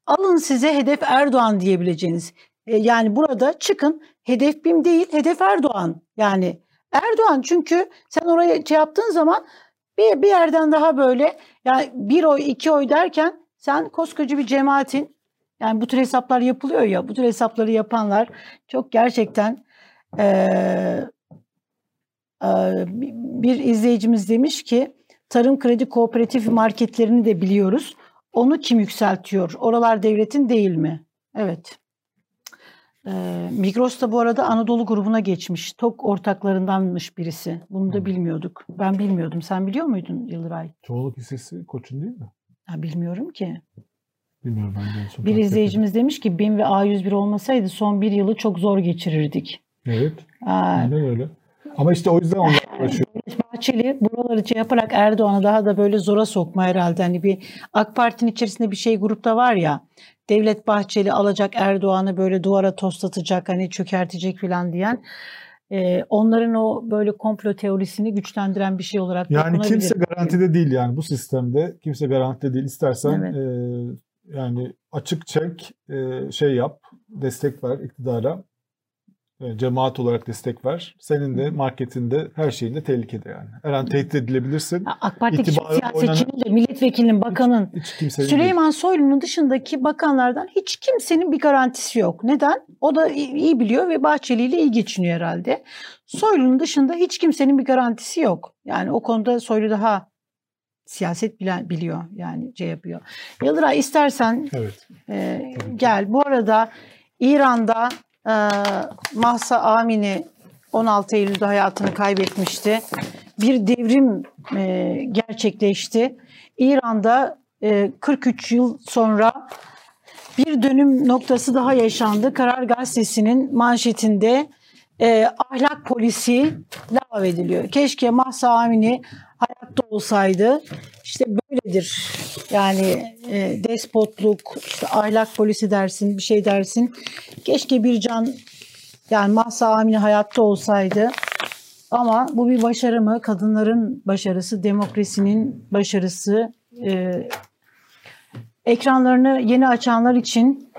Alın size hedef Erdoğan diyebileceğiniz. E, yani burada çıkın hedef BİM değil hedef Erdoğan. Yani Erdoğan çünkü sen oraya şey yaptığın zaman bir, bir yerden daha böyle yani bir oy iki oy derken sen koskoca bir cemaatin yani bu tür hesaplar yapılıyor ya bu tür hesapları yapanlar çok gerçekten e, e, bir izleyicimiz demiş ki tarım kredi kooperatif marketlerini de biliyoruz. Onu kim yükseltiyor? Oralar devletin değil mi? Evet. Ee, Migros da bu arada Anadolu grubuna geçmiş. TOK ortaklarındanmış birisi. Bunu da bilmiyorduk. Ben bilmiyordum. Sen biliyor muydun Yıldıray? Çoğunluk hissesi Koç'un değil mi? Ha, bilmiyorum ki. Bilmiyorum ben. Bir izleyicimiz ettim. demiş ki BİM ve A101 olmasaydı son bir yılı çok zor geçirirdik. Evet. Aynen öyle. Ama işte o yüzden onlar uğraşıyor. Bahçeli buraları şey yaparak Erdoğan'ı daha da böyle zora sokma herhalde. Hani bir AK Parti'nin içerisinde bir şey grupta var ya. Devlet Bahçeli alacak Erdoğan'ı böyle duvara toslatacak hani çökertecek falan diyen. e, onların o böyle komplo teorisini güçlendiren bir şey olarak Yani kimse garantide değil yani bu sistemde kimse garantide değil. İstersen Evet. e, yani açık çek e, şey yap destek ver iktidara e, cemaat olarak destek ver. Senin de marketinde her şeyinde tehlikede yani. Her an tehdit edilebilirsin. AK Parti'deki siyasetçinin de milletvekilinin, bakanın, Hiç kimsenin Süleyman Soylu'nun dışındaki bakanlardan hiç kimsenin bir garantisi yok. Neden? O da iyi iyi biliyor ve Bahçeli ile iyi geçiniyor herhalde. Soylu'nun dışında hiç kimsenin bir garantisi yok. Yani o konuda Soylu daha siyaset bilen, biliyor yani şey yapıyor. Yıldıray istersen. Evet. ee, gel. Bu arada İran'da e, Mahsa Amini 16 Eylül'de hayatını kaybetmişti. Bir devrim e, gerçekleşti. İran'da e, 43 yıl sonra bir dönüm noktası daha yaşandı. Karar Gazetesi'nin manşetinde e, ahlak polisi lağvediliyor. Keşke Mahsa Amini hayatta olsaydı. İşte böyledir. Yani e, despotluk, işte ahlak polisi dersin, bir şey dersin. Keşke bir can yani Mahsa Amini hayatta olsaydı. Ama bu bir başarı mı? Kadınların başarısı, demokrasinin başarısı. E, ekranlarını yeni açanlar için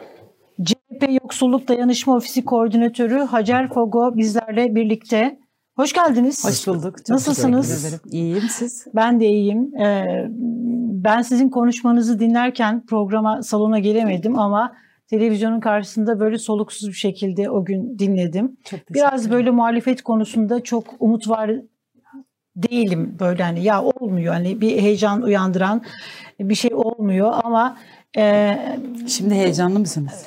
CHP Yoksulluk Dayanışma Ofisi Koordinatörü Hacer Fogo bizlerle birlikte. Hoş geldiniz. Hoş bulduk. Çok Nasılsınız? İyiyim siz. Ben de iyiyim. Ee, ben sizin konuşmanızı dinlerken programa salona gelemedim ama televizyonun karşısında böyle soluksuz bir şekilde o gün dinledim. Biraz böyle muhalefet konusunda çok umut var değilim böyle hani ya olmuyor hani bir heyecan uyandıran bir şey olmuyor ama e, Şimdi heyecanlı mısınız?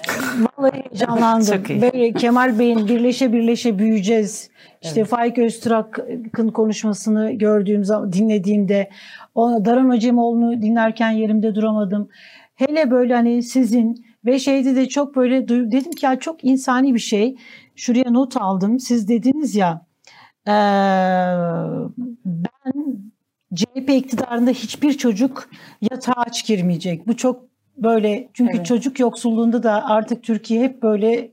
Vallahi heyecanlandım. *laughs* Böyle Kemal Bey'in birleşe birleşe büyüyeceğiz. İşte Faik Öztürk'ın konuşmasını gördüğüm zaman, dinlediğimde o Daran Acemoğlu'nu dinlerken yerimde duramadım. Hele böyle hani sizin ve şeyde de çok böyle dedim ki ya çok insani bir şey. Şuraya not aldım. Siz dediniz ya eee, ben CHP iktidarında hiçbir çocuk yatağa aç girmeyecek. Bu çok böyle çünkü Evet. çocuk yoksulluğunda da artık Türkiye hep böyle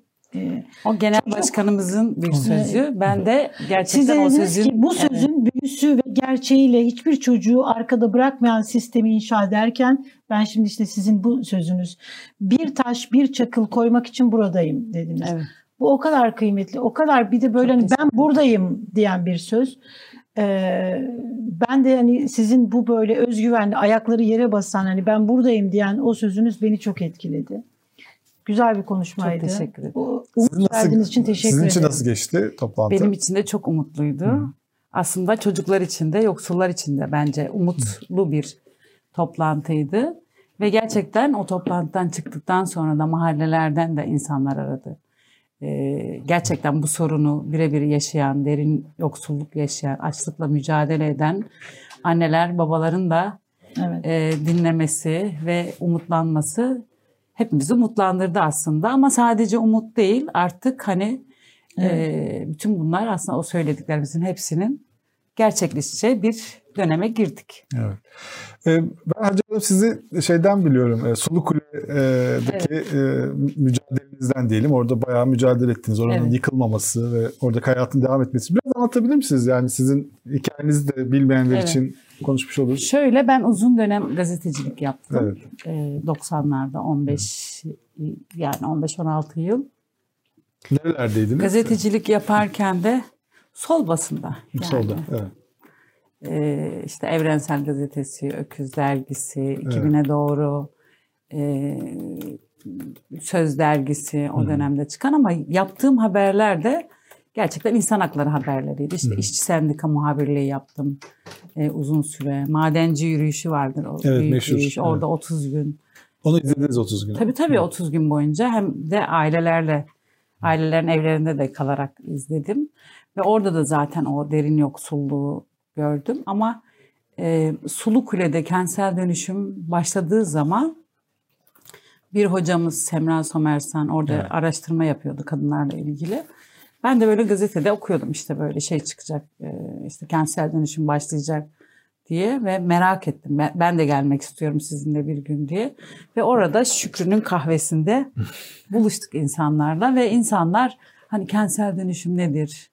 O genel Çok- başkanımızın bir sözü. Ben de siz gerçekten o dediniz sözün... ki bu Evet. sözün büyüsü ve gerçeğiyle hiçbir çocuğu arkada bırakmayan sistemi inşa ederken ben şimdi işte sizin bu sözünüz bir taş bir çakıl koymak için buradayım dediniz. Evet. Bu o kadar kıymetli, o kadar bir de böyle Çok hani ben buradayım diyen bir söz. Ee, ben de hani sizin bu böyle özgüvenli ayakları yere basan hani ben buradayım diyen o sözünüz beni çok etkiledi. Güzel bir konuşmaydı. Çok teşekkür ederim. Bu Sizin umut nasıl- verdiğiniz için teşekkür Sizin ederim. için nasıl geçti toplantı? Benim için de çok umutluydu. Aslında çocuklar için de yoksullar için de bence umutlu bir toplantıydı. Ve gerçekten o toplantıdan çıktıktan sonra da mahallelerden de insanlar aradı. Ee, gerçekten bu sorunu birebir yaşayan, derin yoksulluk yaşayan, açlıkla mücadele eden anneler, babaların da Evet. e, dinlemesi ve umutlanması hepimizi umutlandırdı aslında. Ama sadece umut değil artık hani e, bütün bunlar aslında o söylediklerimizin hepsinin gerçekleşeceği bir döneme girdik. Evet. Ben Hacı Hanım sizi şeyden biliyorum. Sulu Kule'deki e, mücadelenizden diyelim. Orada bayağı mücadele ettiniz. Oranın Evet. yıkılmaması ve oradaki hayatın devam etmesi. Biraz anlatabilir misiniz? Yani sizin hikayenizi de bilmeyenler Evet. için konuşmuş oluruz. Şöyle ben uzun dönem gazetecilik yaptım. Evet. E, 90'larda 15 yani 15-16 yıl. Nerelerdeydiniz? Gazetecilik yaparken de sol basında. Yani. Solda. Evet. Ee, işte Evrensel Gazetesi, Öküz Dergisi, 2000'e doğru e, Söz Dergisi o dönemde çıkan ama yaptığım haberler de gerçekten insan hakları haberleriydi. İşte işçi sendika muhabirliği yaptım e, uzun süre. Madenci yürüyüşü vardır o Evet, büyük meşhur. yürüyüş. Evet. Orada 30 gün. Onu izlediniz 30 gün. Tabii tabii 30 gün boyunca hem de ailelerle ailelerin evlerinde de kalarak izledim. Ve orada da zaten o derin yoksulluğu gördüm. Ama e, Sulu Kule'de kentsel dönüşüm başladığı zaman bir hocamız Semra Somersan orada Evet. araştırma yapıyordu kadınlarla ilgili. Ben de böyle gazetede okuyordum işte böyle şey çıkacak e, işte kentsel dönüşüm başlayacak diye ve merak ettim. Ben, ben de gelmek istiyorum sizinle bir gün diye. Ve orada Şükrü'nün kahvesinde *laughs* buluştuk insanlarla ve insanlar hani kentsel dönüşüm nedir?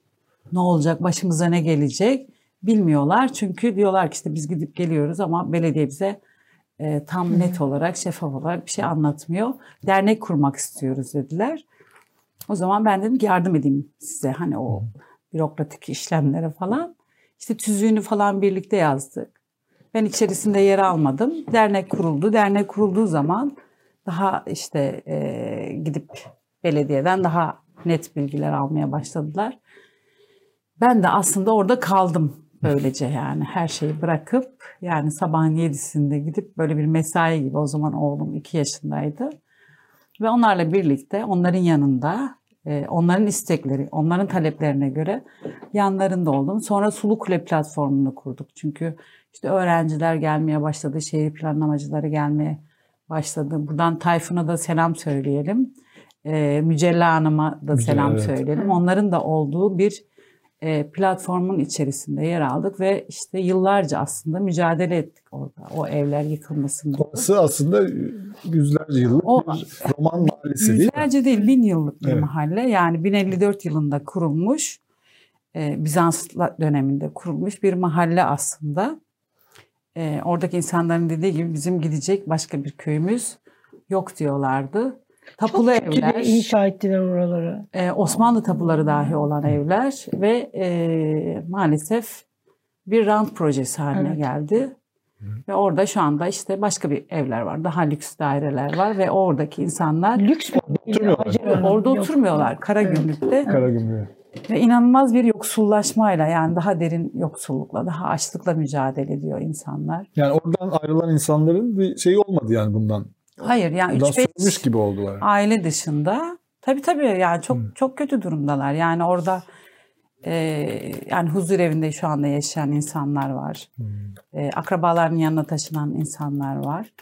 ne olacak, başımıza ne gelecek bilmiyorlar. Çünkü diyorlar ki işte biz gidip geliyoruz ama belediye bize e, tam net olarak, şeffaf olarak bir şey anlatmıyor. Dernek kurmak istiyoruz dediler. O zaman ben dedim ki yardım edeyim size hani o bürokratik işlemlere falan. İşte tüzüğünü falan birlikte yazdık. Ben içerisinde yer almadım. Dernek kuruldu. Dernek kurulduğu zaman daha işte e, gidip belediyeden daha net bilgiler almaya başladılar. Ben de aslında orada kaldım böylece yani her şeyi bırakıp yani sabahın yedisinde gidip böyle bir mesai gibi o zaman oğlum iki yaşındaydı. Ve onlarla birlikte onların yanında e, onların istekleri, onların taleplerine göre yanlarında oldum. Sonra Sulu Kule platformunu kurduk. Çünkü işte öğrenciler gelmeye başladı, şehir planlamacıları gelmeye başladı. Buradan Tayfun'a da selam söyleyelim. E, Mücella Hanım'a da Mücella, selam evet. söyleyelim. Onların da olduğu bir platformun içerisinde yer aldık ve işte yıllarca aslında mücadele ettik orada o evler yıkılmasın diye. Orası aslında yüzlerce yıllık O- bir roman mahallesi değil mi? Yüzlerce değil, bin yıllık bir Evet. mahalle. Yani 1054 yılında kurulmuş, e, Bizans döneminde kurulmuş bir mahalle aslında. E, oradaki insanların dediği gibi bizim gidecek başka bir köyümüz yok diyorlardı. Tapulu Kötü evler, bir inşa ettiler oraları. e, Osmanlı tapuları dahi olan evler ve e, maalesef bir rant projesi haline Evet. geldi. Ve orada şu anda işte başka bir evler var. Daha lüks daireler var ve oradaki insanlar Lüks mü? Oturmuyorlar. Orada yok. oturmuyorlar. Karagümrük'te. Karagümrük. Ve inanılmaz bir yoksullaşmayla yani daha derin yoksullukla, daha açlıkla mücadele ediyor insanlar. Yani oradan ayrılan insanların bir şeyi olmadı yani bundan. Hayır yani Bundan 3-5 sürmüş gibi oldular. aile dışında tabii tabii yani çok Hı. çok kötü durumdalar. Yani orada e, yani huzur evinde şu anda yaşayan insanlar var. E, akrabalarının yanına taşınan insanlar var.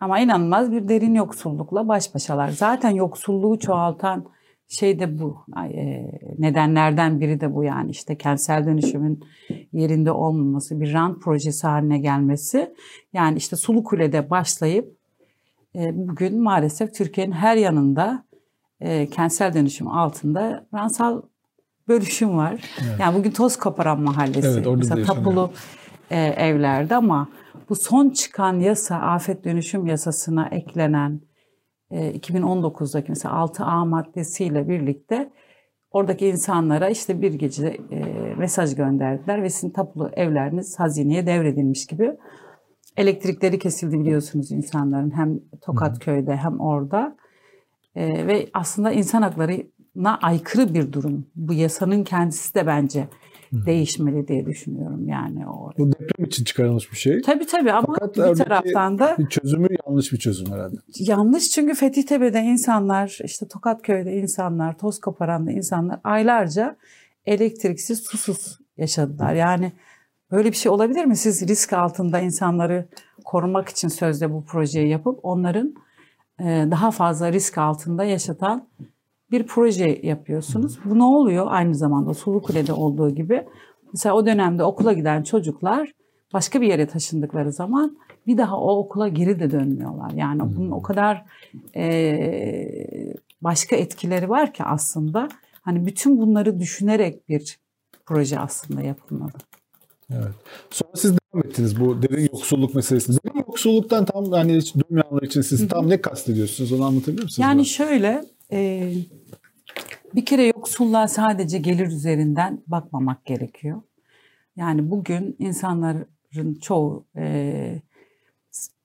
Ama inanılmaz bir derin yoksullukla baş başalar. Zaten yoksulluğu çoğaltan şey de bu. E, nedenlerden biri de bu yani işte kentsel dönüşümün yerinde olmaması, bir rant projesi haline gelmesi. Yani işte Sulu Kule'de başlayıp bugün maalesef Türkiye'nin her yanında e, kentsel dönüşüm altında ransal bölüşüm var. Evet. Yani bugün toz koparan mahallesi. Evet, orada Mesela tapulu e, evlerde ama bu son çıkan yasa afet dönüşüm yasasına eklenen e, 2019'daki mesela 6A maddesiyle birlikte oradaki insanlara işte bir gece e, mesaj gönderdiler ve sizin tapulu evleriniz hazineye devredilmiş gibi elektrikleri kesildi biliyorsunuz insanların hem Tokatköy'de hem orada E, ve aslında insan haklarına aykırı bir durum. Bu yasanın kendisi de bence değişmeli diye düşünüyorum yani o. Bu deprem için çıkarılmış bir şey. Tabii tabii ama Fakat bir taraftan da Bir çözümü yanlış bir çözüm herhalde. yanlış çünkü Fethiye'de insanlar, işte Tokatköy'de insanlar, toz koparanlı insanlar aylarca elektriksiz, susuz yaşadılar. Yani böyle bir şey olabilir mi? Siz risk altında insanları korumak için sözde bu projeyi yapıp onların e, daha fazla risk altında yaşatan bir proje yapıyorsunuz. Bu ne oluyor? Aynı zamanda Sulukule'de olduğu gibi. Mesela o dönemde okula giden çocuklar başka bir yere taşındıkları zaman bir daha o okula geri de dönmüyorlar. Yani bunun o kadar e, başka etkileri var ki aslında. Hani bütün bunları düşünerek bir proje aslında yapılmalı. Evet. Sonra siz devam ettiniz bu derin yoksulluk meselesini. Derin yoksulluktan tam hani hiç duymayanlar için siz tam ne kastediyorsunuz onu anlatabilir misiniz? Yani bana? şöyle e, bir kere yoksulluğa sadece gelir üzerinden bakmamak gerekiyor. Yani bugün insanların çoğu e,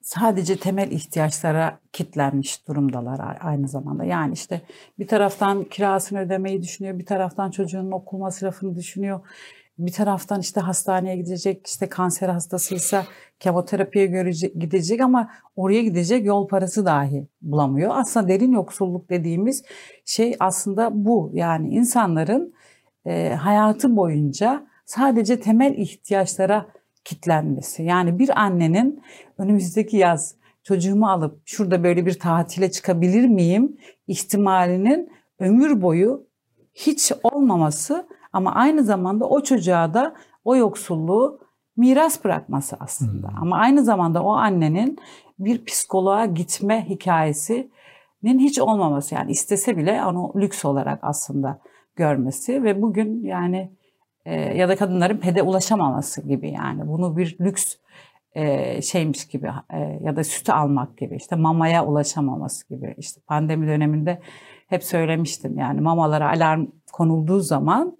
sadece temel ihtiyaçlara kitlenmiş durumdalar aynı zamanda. Yani işte bir taraftan kirasını ödemeyi düşünüyor, bir taraftan çocuğunun okul masrafını düşünüyor. Bir taraftan işte hastaneye gidecek, işte kanser hastasıysa kemoterapiye görecek, gidecek ama oraya gidecek yol parası dahi bulamıyor. Aslında derin yoksulluk dediğimiz şey aslında bu. Yani insanların e, hayatı boyunca sadece temel ihtiyaçlara kitlenmesi. Yani bir annenin önümüzdeki yaz çocuğumu alıp şurada böyle bir tatile çıkabilir miyim ihtimalinin ömür boyu hiç olmaması ama aynı zamanda o çocuğa da o yoksulluğu miras bırakması aslında. Ama aynı zamanda o annenin bir psikoloğa gitme hikayesinin hiç olmaması yani istese bile onu lüks olarak aslında görmesi ve bugün yani e, ya da kadınların pede ulaşamaması gibi yani. Bunu bir lüks e, şeymiş gibi e, ya da sütü almak gibi işte mamaya ulaşamaması gibi. İşte pandemi döneminde hep söylemiştim yani mamalara alarm konulduğu zaman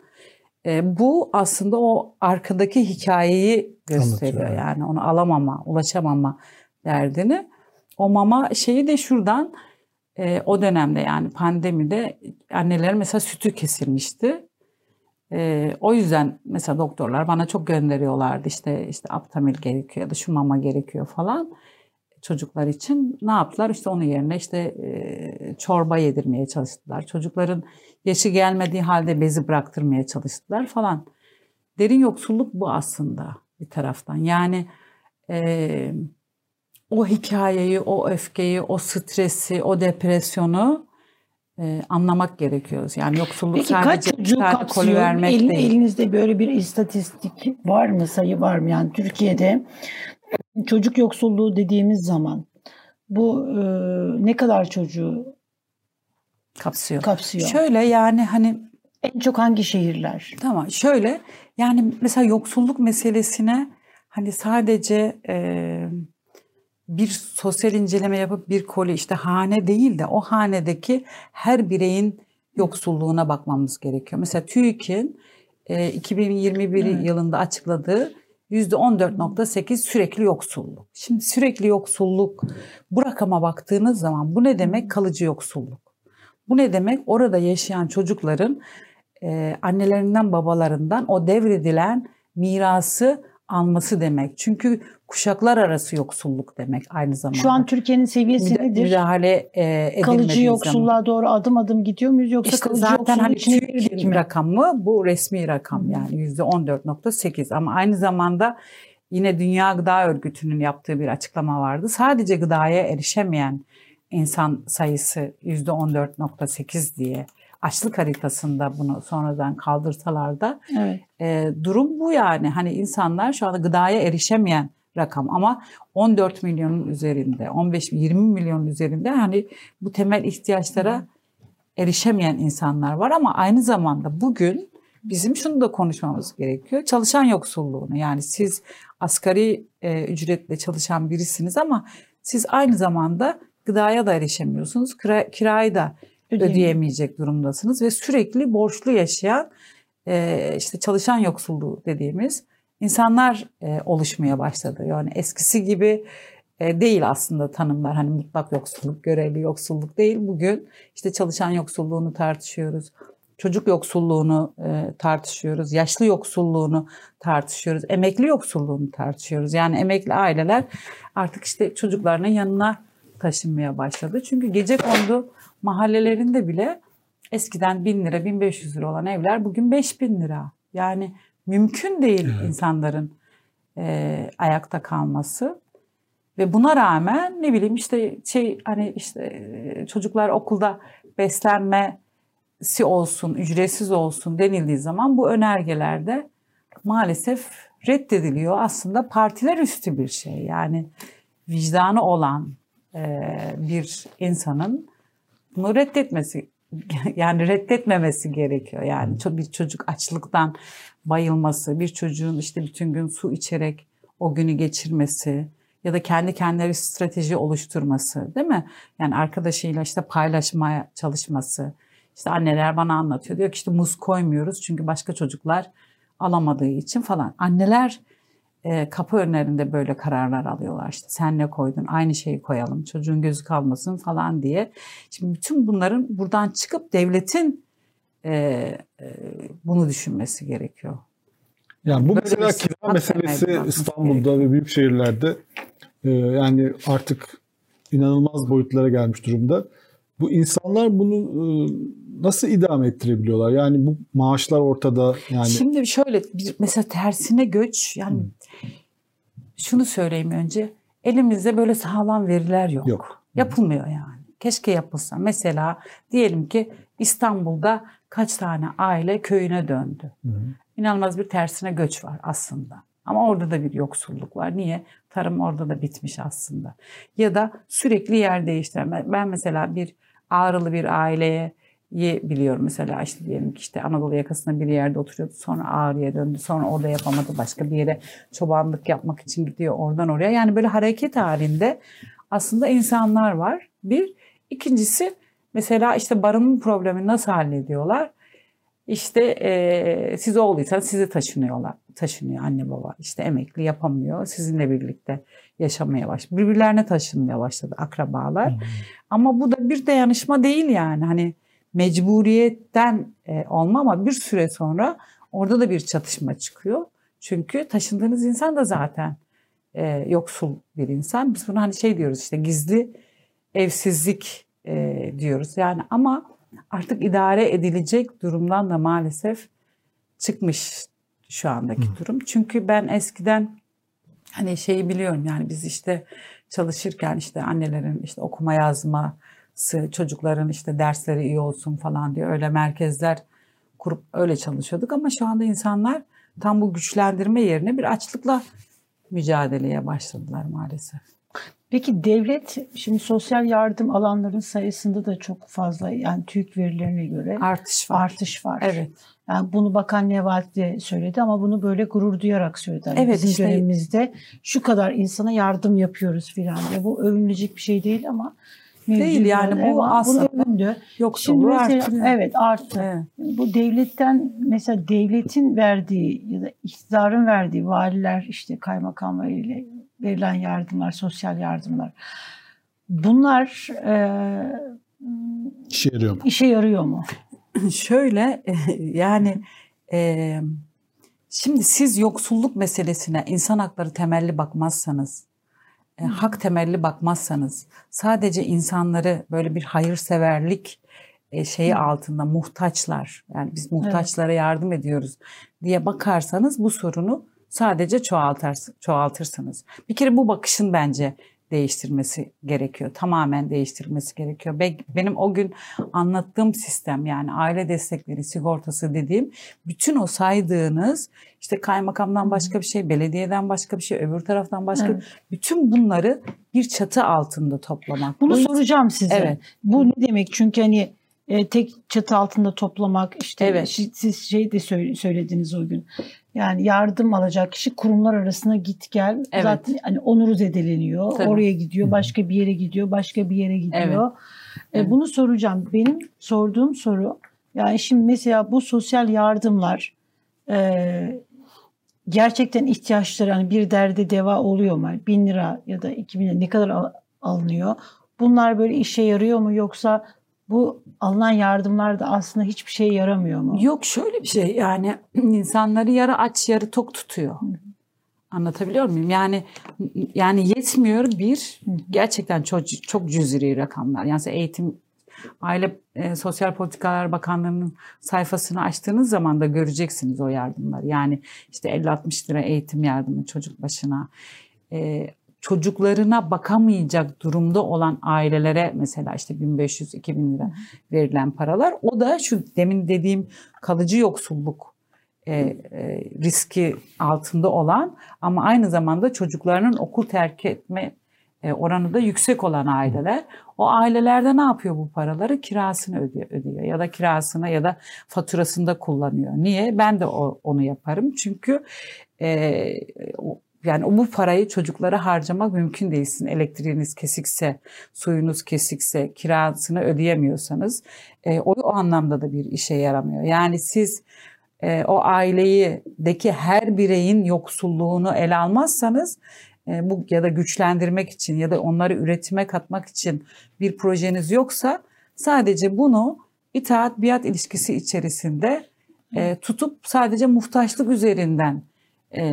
e, bu aslında o arkadaki hikayeyi gösteriyor Anlatıyor, yani onu alamama ulaşamama derdini o mama şeyi de şuradan e, o dönemde yani pandemide anneler mesela sütü kesilmişti. E, o yüzden mesela doktorlar bana çok gönderiyorlardı işte işte aptamil gerekiyor ya da şu mama gerekiyor falan çocuklar için. Ne yaptılar? İşte onun yerine işte e, çorba yedirmeye çalıştılar. Çocukların yaşı gelmediği halde bezi bıraktırmaya çalıştılar falan. Derin yoksulluk bu aslında bir taraftan. Yani e, o hikayeyi, o öfkeyi, o stresi, o depresyonu e, anlamak gerekiyor. Yani yoksulluk Peki kaç sadece çocuğu sadece koli vermek El- değil. Elinizde böyle bir istatistik var mı, sayı var mı? Yani Türkiye'de çocuk yoksulluğu dediğimiz zaman bu e, ne kadar çocuğu kapsıyor. kapsıyor? Şöyle yani hani en çok hangi şehirler? Tamam şöyle yani mesela yoksulluk meselesine hani sadece e, bir sosyal inceleme yapıp bir koli işte hane değil de o hanedeki her bireyin yoksulluğuna bakmamız gerekiyor. Mesela TÜİK'in e, 2021 Evet. yılında açıkladığı %14.8 sürekli yoksulluk. Şimdi sürekli yoksulluk bu rakama baktığınız zaman bu ne demek? Kalıcı yoksulluk. Bu ne demek? Orada yaşayan çocukların e, annelerinden babalarından o devredilen mirası alması demek. Çünkü kuşaklar arası yoksulluk demek aynı zamanda. Şu an Türkiye'nin seviyesi Müda- nedir? müdahale e, Kalıcı zaman. yoksulluğa doğru adım adım gidiyor muyuz yoksa İşte kalıcı zaten hani TÜİK'in mi? rakamı bu resmi rakam Hı. yani yüzde 14.8 ama aynı zamanda yine Dünya Gıda Örgütü'nün yaptığı bir açıklama vardı. Sadece gıdaya erişemeyen insan sayısı yüzde 14.8 diye açlık haritasında bunu sonradan kaldırsalar da Evet. e, durum bu yani. Hani insanlar şu anda gıdaya erişemeyen rakam ama 14 milyonun üzerinde, 15-20 milyonun üzerinde hani bu temel ihtiyaçlara erişemeyen insanlar var ama aynı zamanda bugün bizim şunu da konuşmamız gerekiyor. Çalışan yoksulluğunu yani siz asgari e, ücretle çalışan birisiniz ama siz aynı zamanda gıdaya da erişemiyorsunuz. Kira, kirayı da ödeyemeyecek durumdasınız ve sürekli borçlu yaşayan e, işte çalışan yoksulluğu dediğimiz insanlar e, oluşmaya başladı. Yani eskisi gibi e, değil aslında tanımlar. Hani mutlak yoksulluk, görevli yoksulluk değil. Bugün işte çalışan yoksulluğunu tartışıyoruz. Çocuk yoksulluğunu e, tartışıyoruz. Yaşlı yoksulluğunu tartışıyoruz. Emekli yoksulluğunu tartışıyoruz. Yani emekli aileler artık işte çocuklarının yanına taşınmaya başladı. Çünkü gece kondu mahallelerinde bile eskiden 1000 lira, 1500 lira olan evler bugün 5000 lira. Yani mümkün değil insanların e, ayakta kalması. Ve buna rağmen ne bileyim işte şey hani işte e, çocuklar okulda beslenmesi olsun, ücretsiz olsun denildiği zaman bu önergelerde maalesef reddediliyor. Aslında partiler üstü bir şey. Yani vicdanı olan bir insanın bunu reddetmesi *laughs* yani reddetmemesi gerekiyor. Yani bir çocuk açlıktan bayılması, bir çocuğun işte bütün gün su içerek o günü geçirmesi ya da kendi kendine bir strateji oluşturması değil mi? Yani arkadaşıyla işte paylaşmaya çalışması. İşte anneler bana anlatıyor. Diyor ki işte muz koymuyoruz çünkü başka çocuklar alamadığı için falan. Anneler e, kapı önlerinde böyle kararlar alıyorlar. İşte sen ne koydun? Aynı şeyi koyalım. Çocuğun gözü kalmasın falan diye. Şimdi bütün bunların buradan çıkıp devletin e, e, bunu düşünmesi gerekiyor. Yani bu Böyle mesela kira meselesi İstanbul'da ve büyük şehirlerde e, yani artık inanılmaz boyutlara gelmiş durumda. Bu insanlar bunu e, nasıl idame ettirebiliyorlar? Yani bu maaşlar ortada yani Şimdi şöyle bir, mesela tersine göç yani şunu söyleyeyim önce elimizde böyle sağlam veriler yok. yok. Yapılmıyor yani. Keşke yapılsa. Mesela diyelim ki İstanbul'da kaç tane aile köyüne döndü. Hı hı. İnanılmaz bir tersine göç var aslında. Ama orada da bir yoksulluk var. Niye? Tarım orada da bitmiş aslında. Ya da sürekli yer değiştirme. Ben mesela bir Ağrılı bir aileye biliyorum mesela işte diyelim ki işte Anadolu yakasında bir yerde oturuyordu sonra Ağrı'ya döndü sonra orada yapamadı başka bir yere çobanlık yapmak için gidiyor oradan oraya. Yani böyle hareket halinde aslında insanlar var. Bir ikincisi mesela işte barınma problemi nasıl hallediyorlar? İşte e, siz oğluysanız sizi taşınıyorlar taşınıyor anne baba. İşte emekli yapamıyor sizinle birlikte yaşamaya başladı birbirlerine taşınmaya başladı akrabalar. Hmm. ama bu da bir dayanışma değil yani. Hani mecburiyetten e, olma ama bir süre sonra orada da bir çatışma çıkıyor. Çünkü taşındığınız insan da zaten e, yoksul bir insan. Biz buna hani şey diyoruz işte gizli evsizlik e, diyoruz. Yani ama artık idare edilecek durumdan da maalesef çıkmış şu andaki Hı. durum. Çünkü ben eskiden hani şeyi biliyorum yani biz işte çalışırken işte annelerin işte okuma yazma çocukların işte dersleri iyi olsun falan diye öyle merkezler kurup öyle çalışıyorduk ama şu anda insanlar tam bu güçlendirme yerine bir açlıkla mücadeleye başladılar maalesef. Peki devlet şimdi sosyal yardım alanların sayısında da çok fazla yani TÜİK verilerine göre artış var. Artış var. Evet. Yani bunu Bakan Nevat de söyledi ama bunu böyle gurur duyarak söyledi. Yani evet, bizim işte, dönemimizde şu kadar insana yardım yapıyoruz filan diye. Bu övünülecek bir şey değil ama Değil yani bu aslında övündü. yoksulluğu arttı. Evet arttı. Evet. Bu devletten mesela devletin verdiği ya da iktidarın verdiği valiler işte kaymakamlar ile verilen yardımlar, sosyal yardımlar. Bunlar e, işe yarıyor mu? İşe yarıyor mu? *clears throat* Şöyle yani e, şimdi siz yoksulluk meselesine insan hakları temelli bakmazsanız e, hak temelli bakmazsanız sadece insanları böyle bir hayırseverlik e, şeyi altında muhtaçlar yani biz muhtaçlara yardım ediyoruz diye bakarsanız bu sorunu sadece çoğaltır, çoğaltırsınız. Bir kere bu bakışın bence değiştirmesi gerekiyor. Tamamen değiştirmesi gerekiyor. Benim o gün anlattığım sistem yani aile destekleri sigortası dediğim bütün o saydığınız işte kaymakamdan başka bir şey, belediyeden başka bir şey, öbür taraftan başka evet. bütün bunları bir çatı altında toplamak. Bunu Bu, soracağım size. Evet. Bu ne demek? Çünkü hani e, tek çatı altında toplamak işte evet. siz şey de söylediniz o gün. Yani yardım alacak kişi kurumlar arasında git gel. Evet. Zaten hani onuru zedeleniyor. Tabii. Oraya gidiyor, başka bir yere gidiyor, başka bir yere gidiyor. Evet. E, bunu soracağım. Benim sorduğum soru yani şimdi mesela bu sosyal yardımlar e, gerçekten ihtiyaçları hani bir derde deva oluyor mu? Bin lira ya da iki bin lira ne kadar al, alınıyor? Bunlar böyle işe yarıyor mu yoksa bu alınan yardımlar da aslında hiçbir şeye yaramıyor mu? Yok şöyle bir şey yani *clears throat* insanları yarı aç yarı tok tutuyor. Anlatabiliyor muyum? Yani yani yetmiyor bir gerçekten çok çok cüzri rakamlar. Yani eğitim Aile e, Sosyal Politikalar Bakanlığı'nın sayfasını açtığınız zaman da göreceksiniz o yardımları. Yani işte 50-60 lira eğitim yardımı çocuk başına. E, çocuklarına bakamayacak durumda olan ailelere mesela işte 1500-2000 lira verilen paralar o da şu demin dediğim kalıcı yoksulluk e, e, riski altında olan ama aynı zamanda çocuklarının okul terk etme e, oranı da yüksek olan aileler. O ailelerde ne yapıyor bu paraları? Kirasını ödüyor, ödüyor ya da kirasına ya da faturasında kullanıyor. Niye? Ben de o, onu yaparım. Çünkü e, yani bu parayı çocuklara harcamak mümkün değil. Sizin elektriğiniz kesikse, suyunuz kesikse, kirasını ödeyemiyorsanız e, o, o anlamda da bir işe yaramıyor. Yani siz e, o aileyi her bireyin yoksulluğunu ele almazsanız e, bu ya da güçlendirmek için ya da onları üretime katmak için bir projeniz yoksa sadece bunu itaat biat ilişkisi içerisinde e, tutup sadece muhtaçlık üzerinden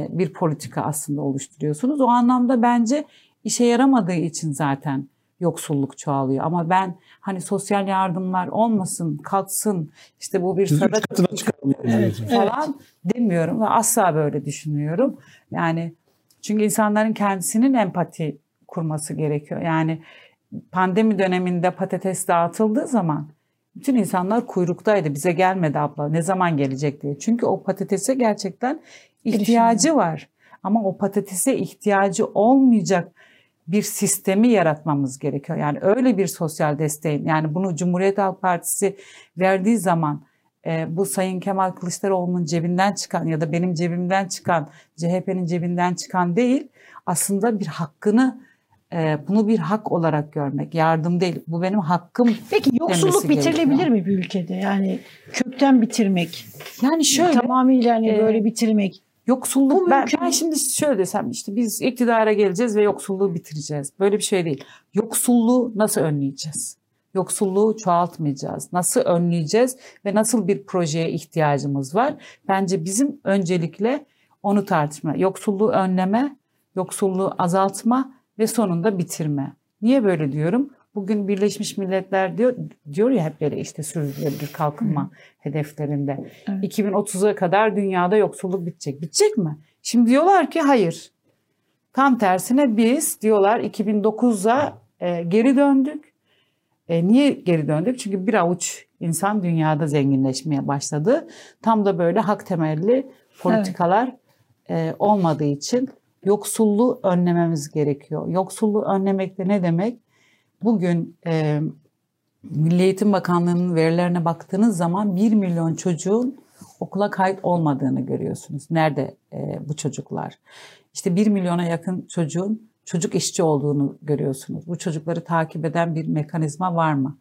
bir politika aslında oluşturuyorsunuz. O anlamda bence işe yaramadığı için zaten yoksulluk çoğalıyor. Ama ben hani sosyal yardımlar olmasın, kalksın, işte bu bir sadaka evet, falan evet. demiyorum ve asla böyle düşünmüyorum. Yani çünkü insanların kendisinin empati kurması gerekiyor. Yani pandemi döneminde patates dağıtıldığı zaman bütün insanlar kuyruktaydı. Bize gelmedi abla. Ne zaman gelecek diye. Çünkü o patatese gerçekten ihtiyacı var. Ama o patatese ihtiyacı olmayacak bir sistemi yaratmamız gerekiyor. Yani öyle bir sosyal desteğin yani bunu Cumhuriyet Halk Partisi verdiği zaman e, bu Sayın Kemal Kılıçdaroğlu'nun cebinden çıkan ya da benim cebimden çıkan, CHP'nin cebinden çıkan değil aslında bir hakkını e, bunu bir hak olarak görmek. Yardım değil. Bu benim hakkım. Peki yoksulluk bitirilebilir gerekiyor. mi bir ülkede? Yani kökten bitirmek. Yani şöyle tamamıyla hani e, böyle bitirmek. Yoksulluk ben, ben şimdi şöyle desem işte biz iktidara geleceğiz ve yoksulluğu bitireceğiz. Böyle bir şey değil. Yoksulluğu nasıl önleyeceğiz? Yoksulluğu çoğaltmayacağız. Nasıl önleyeceğiz ve nasıl bir projeye ihtiyacımız var? Bence bizim öncelikle onu tartışma. Yoksulluğu önleme, yoksulluğu azaltma ve sonunda bitirme. Niye böyle diyorum? Bugün Birleşmiş Milletler diyor diyor ya hep böyle işte sürdürülebilir kalkınma hedeflerinde. Evet. 2030'a kadar dünyada yoksulluk bitecek. Bitecek mi? Şimdi diyorlar ki hayır. Tam tersine biz diyorlar 2009'a e, geri döndük. E, niye geri döndük? Çünkü bir avuç insan dünyada zenginleşmeye başladı. Tam da böyle hak temelli politikalar e, olmadığı için yoksulluğu önlememiz gerekiyor. Yoksulluğu önlemek de ne demek? Bugün e, Milli Eğitim Bakanlığı'nın verilerine baktığınız zaman 1 milyon çocuğun okula kayıt olmadığını görüyorsunuz. Nerede e, bu çocuklar? İşte 1 milyona yakın çocuğun çocuk işçi olduğunu görüyorsunuz. Bu çocukları takip eden bir mekanizma var mı?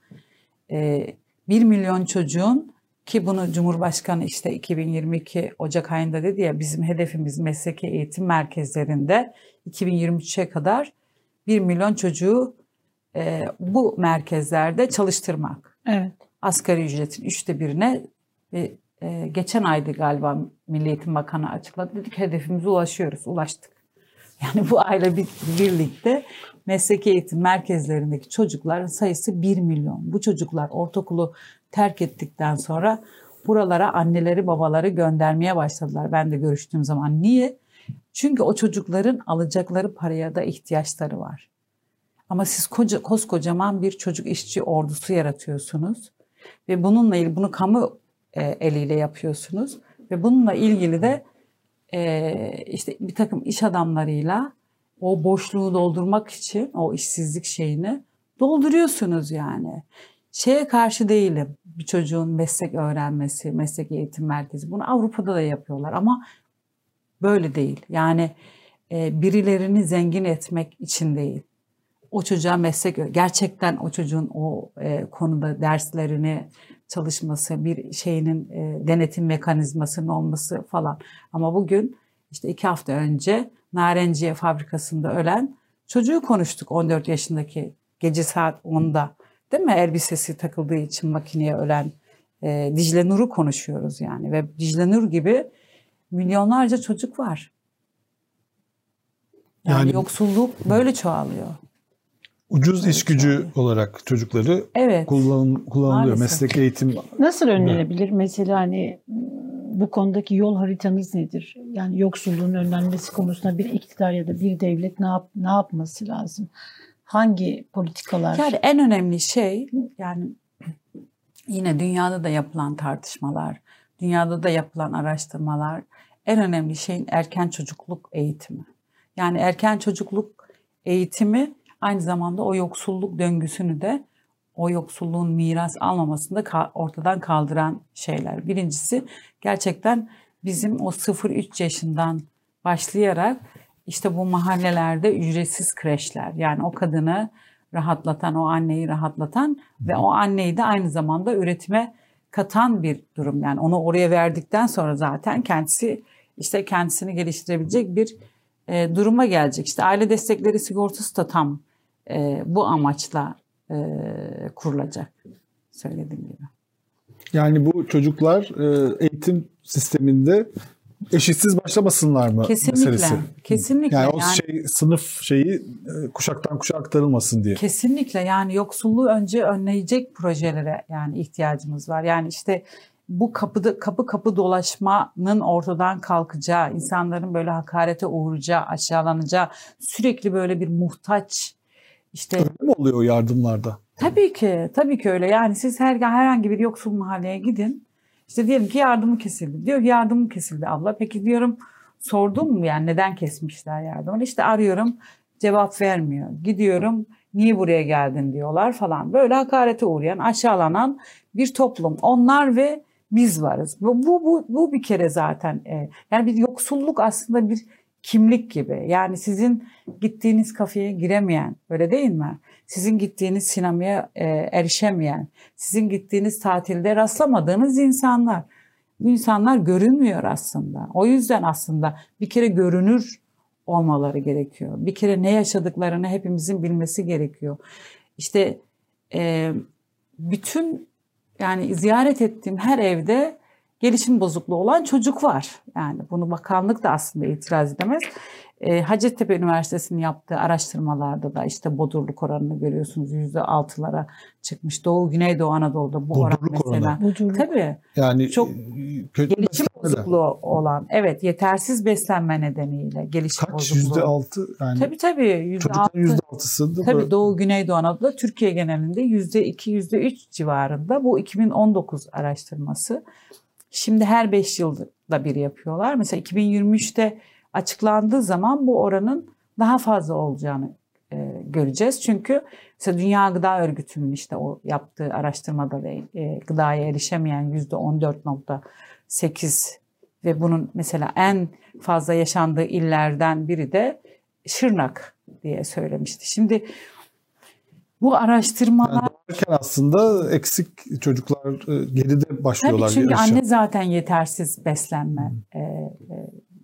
E, 1 milyon çocuğun ki bunu Cumhurbaşkanı işte 2022 Ocak ayında dedi ya bizim hedefimiz mesleki eğitim merkezlerinde 2023'e kadar 1 milyon çocuğu e, bu merkezlerde çalıştırmak. Evet. Asgari ücretin üçte birine ve e, geçen aydı galiba Milli Eğitim Bakanı açıkladı. Dedik hedefimize ulaşıyoruz, ulaştık. *laughs* Yani bu bir, birlikte mesleki eğitim merkezlerindeki çocukların sayısı 1 milyon. Bu çocuklar ortaokulu terk ettikten sonra buralara anneleri babaları göndermeye başladılar. Ben de görüştüğüm zaman. Niye? Çünkü o çocukların alacakları paraya da ihtiyaçları var. Ama siz koca, koskocaman bir çocuk işçi ordusu yaratıyorsunuz. Ve bununla ilgili bunu kamu e, eliyle yapıyorsunuz. Ve bununla ilgili de e, işte bir takım iş adamlarıyla o boşluğu doldurmak için o işsizlik şeyini dolduruyorsunuz yani. Şeye karşı değilim. Bir çocuğun meslek öğrenmesi, meslek eğitim merkezi. Bunu Avrupa'da da yapıyorlar ama böyle değil. Yani e, birilerini zengin etmek için değil o çocuğa meslek gerçekten o çocuğun o e, konuda derslerini çalışması, bir şeyinin e, denetim mekanizmasının olması falan. Ama bugün işte iki hafta önce Narenciye fabrikasında ölen çocuğu konuştuk 14 yaşındaki gece saat 10'da değil mi elbisesi takıldığı için makineye ölen e, Dicle Nur'u konuşuyoruz yani ve Dicle Nur gibi milyonlarca çocuk var. Yani, Yani- yoksulluk böyle çoğalıyor. Ucuz iş gücü olarak çocukları Evet. kullan, kullanılıyor. Maalesef. Meslek eğitim Nasıl önlenebilir? Mesela hani bu konudaki yol haritanız nedir? Yani yoksulluğun önlenmesi konusunda bir iktidar ya da bir devlet ne yap ne yapması lazım? Hangi politikalar? Yani en önemli şey yani yine dünyada da yapılan tartışmalar, dünyada da yapılan araştırmalar en önemli şeyin erken çocukluk eğitimi. Yani erken çocukluk eğitimi aynı zamanda o yoksulluk döngüsünü de o yoksulluğun miras almamasını da ortadan kaldıran şeyler. Birincisi gerçekten bizim o 0-3 yaşından başlayarak işte bu mahallelerde ücretsiz kreşler yani o kadını rahatlatan, o anneyi rahatlatan ve o anneyi de aynı zamanda üretime katan bir durum. Yani onu oraya verdikten sonra zaten kendisi işte kendisini geliştirebilecek bir e, duruma gelecek. İşte aile destekleri sigortası da tam e, bu amaçla e, kurulacak söylediğim gibi. yani bu çocuklar e, eğitim sisteminde eşitsiz başlamasınlar mı Kesinlikle. meselesi? Kesinlikle. Yani o Yani- şey sınıf şeyi e, kuşaktan kuşağa aktarılmasın diye. Kesinlikle yani yoksulluğu önce önleyecek projelere yani ihtiyacımız var. Yani işte bu kapıda kapı kapı dolaşmanın ortadan kalkacağı, insanların böyle hakarete uğrayacağı, aşağılanacağı, sürekli böyle bir muhtaç işte Öyle mi oluyor yardımlarda? Tabii ki, tabii ki öyle. Yani siz her herhangi bir yoksul mahalleye gidin. İşte diyelim ki yardımı kesildi. Diyor ki yardımım kesildi abla. Peki diyorum sordun mu yani neden kesmişler yardımını? İşte arıyorum cevap vermiyor. Gidiyorum niye buraya geldin diyorlar falan. Böyle hakarete uğrayan, aşağılanan bir toplum. Onlar ve biz varız. Bu, bu, bu, bu bir kere zaten e, yani bir yoksulluk aslında bir kimlik gibi. Yani sizin gittiğiniz kafeye giremeyen, öyle değil mi? Sizin gittiğiniz sinemaya e, erişemeyen, sizin gittiğiniz tatilde rastlamadığınız insanlar. Bu insanlar görünmüyor aslında. O yüzden aslında bir kere görünür olmaları gerekiyor. Bir kere ne yaşadıklarını hepimizin bilmesi gerekiyor. İşte e, bütün yani ziyaret ettiğim her evde gelişim bozukluğu olan çocuk var. Yani bunu bakanlık da aslında itiraz edemez. E, Hacettepe Üniversitesi'nin yaptığı araştırmalarda da işte bodurluk oranını görüyorsunuz yüzde altılara çıkmış. Doğu Güneydoğu Anadolu'da bu oran Bodurluk mesela. oranı. Bodurluk. Tabii Yani Çok e, kötü gelişim bozukluğu olan evet yetersiz beslenme nedeniyle gelişim Kaç? bozukluğu. Yüzde altı? Yani Tabii tabii yüzde çocukların altı. yüzde altısı da Tabii böyle- Doğu Güneydoğu Anadolu'da Türkiye genelinde yüzde iki yüzde üç civarında. Bu 2019 araştırması. Şimdi her 5 yılda bir yapıyorlar. Mesela 2023'te açıklandığı zaman bu oranın daha fazla olacağını e, göreceğiz. Çünkü mesela Dünya Gıda Örgütü'nün işte o yaptığı araştırmada da e, gıdaya erişemeyen yüzde 14.8 ve bunun mesela en fazla yaşandığı illerden biri de Şırnak diye söylemişti. Şimdi bu araştırmalar Doğarken aslında eksik çocuklar e, geride başlıyorlar. Tabii çünkü yarışa. anne zaten yetersiz beslenme e, e,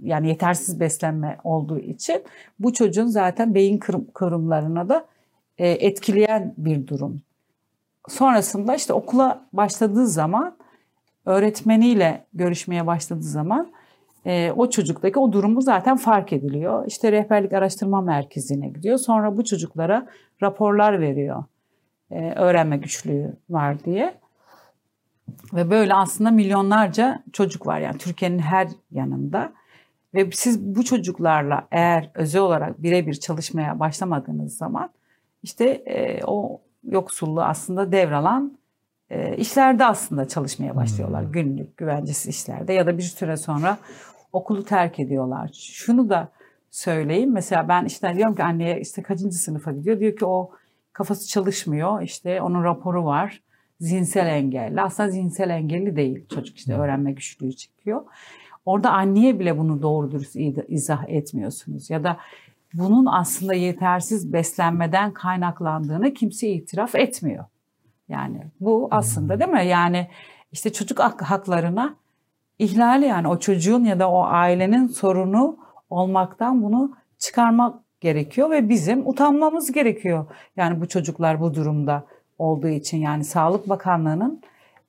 yani yetersiz beslenme olduğu için bu çocuğun zaten beyin kırım, kıvrımlarına da e, etkileyen bir durum. Sonrasında işte okula başladığı zaman öğretmeniyle görüşmeye başladığı zaman e, o çocuktaki o durumu zaten fark ediliyor. İşte rehberlik araştırma merkezine gidiyor. Sonra bu çocuklara raporlar veriyor. E, öğrenme güçlüğü var diye. Ve böyle aslında milyonlarca çocuk var yani Türkiye'nin her yanında. Ve siz bu çocuklarla eğer özel olarak birebir çalışmaya başlamadığınız zaman işte e, o yoksulluğu aslında devralan e, işlerde aslında çalışmaya başlıyorlar. Hmm. Günlük güvencesiz işlerde ya da bir süre sonra okulu terk ediyorlar. Şunu da söyleyeyim. Mesela ben işte diyorum ki anneye işte kaçıncı sınıfa gidiyor. Diyor ki o kafası çalışmıyor. İşte onun raporu var. Zihinsel engelli. Aslında zihinsel engelli değil. Çocuk işte öğrenme güçlüğü çekiyor. Orada anneye bile bunu doğru dürüst izah etmiyorsunuz. Ya da bunun aslında yetersiz beslenmeden kaynaklandığını kimse itiraf etmiyor. Yani bu aslında değil mi? Yani işte çocuk hak- haklarına ihlali yani o çocuğun ya da o ailenin sorunu olmaktan bunu çıkarmak gerekiyor ve bizim utanmamız gerekiyor. Yani bu çocuklar bu durumda olduğu için yani Sağlık Bakanlığı'nın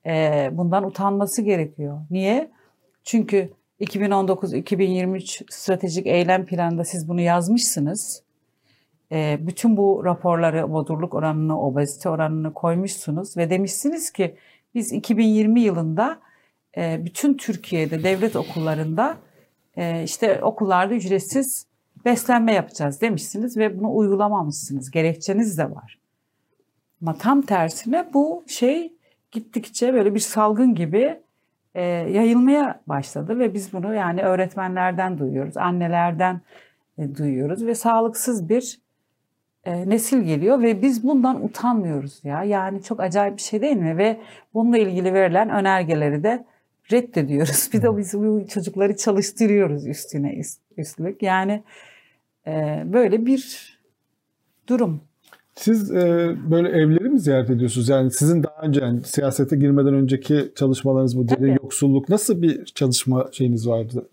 e, bundan utanması gerekiyor. Niye? Çünkü 2019-2023 stratejik eylem planında siz bunu yazmışsınız. E, bütün bu raporları, bodurluk oranını, obezite oranını koymuşsunuz ve demişsiniz ki biz 2020 yılında e, bütün Türkiye'de devlet okullarında e, işte okullarda ücretsiz beslenme yapacağız demişsiniz ve bunu uygulamamışsınız. Gerekçeniz de var. Ama tam tersine bu şey gittikçe böyle bir salgın gibi e, yayılmaya başladı ve biz bunu yani öğretmenlerden duyuyoruz, annelerden e, duyuyoruz ve sağlıksız bir e, nesil geliyor ve biz bundan utanmıyoruz ya. Yani çok acayip bir şey değil mi? Ve bununla ilgili verilen önergeleri de reddediyoruz. *laughs* Bir de biz bu çocukları çalıştırıyoruz üstüne üst- üstlük. Yani e, böyle bir durum. Siz e, böyle evleri mi ziyaret ediyorsunuz? Yani sizin daha önce yani siyasete girmeden önceki çalışmalarınız bu Tabii. yoksulluk nasıl bir çalışma şeyiniz vardı?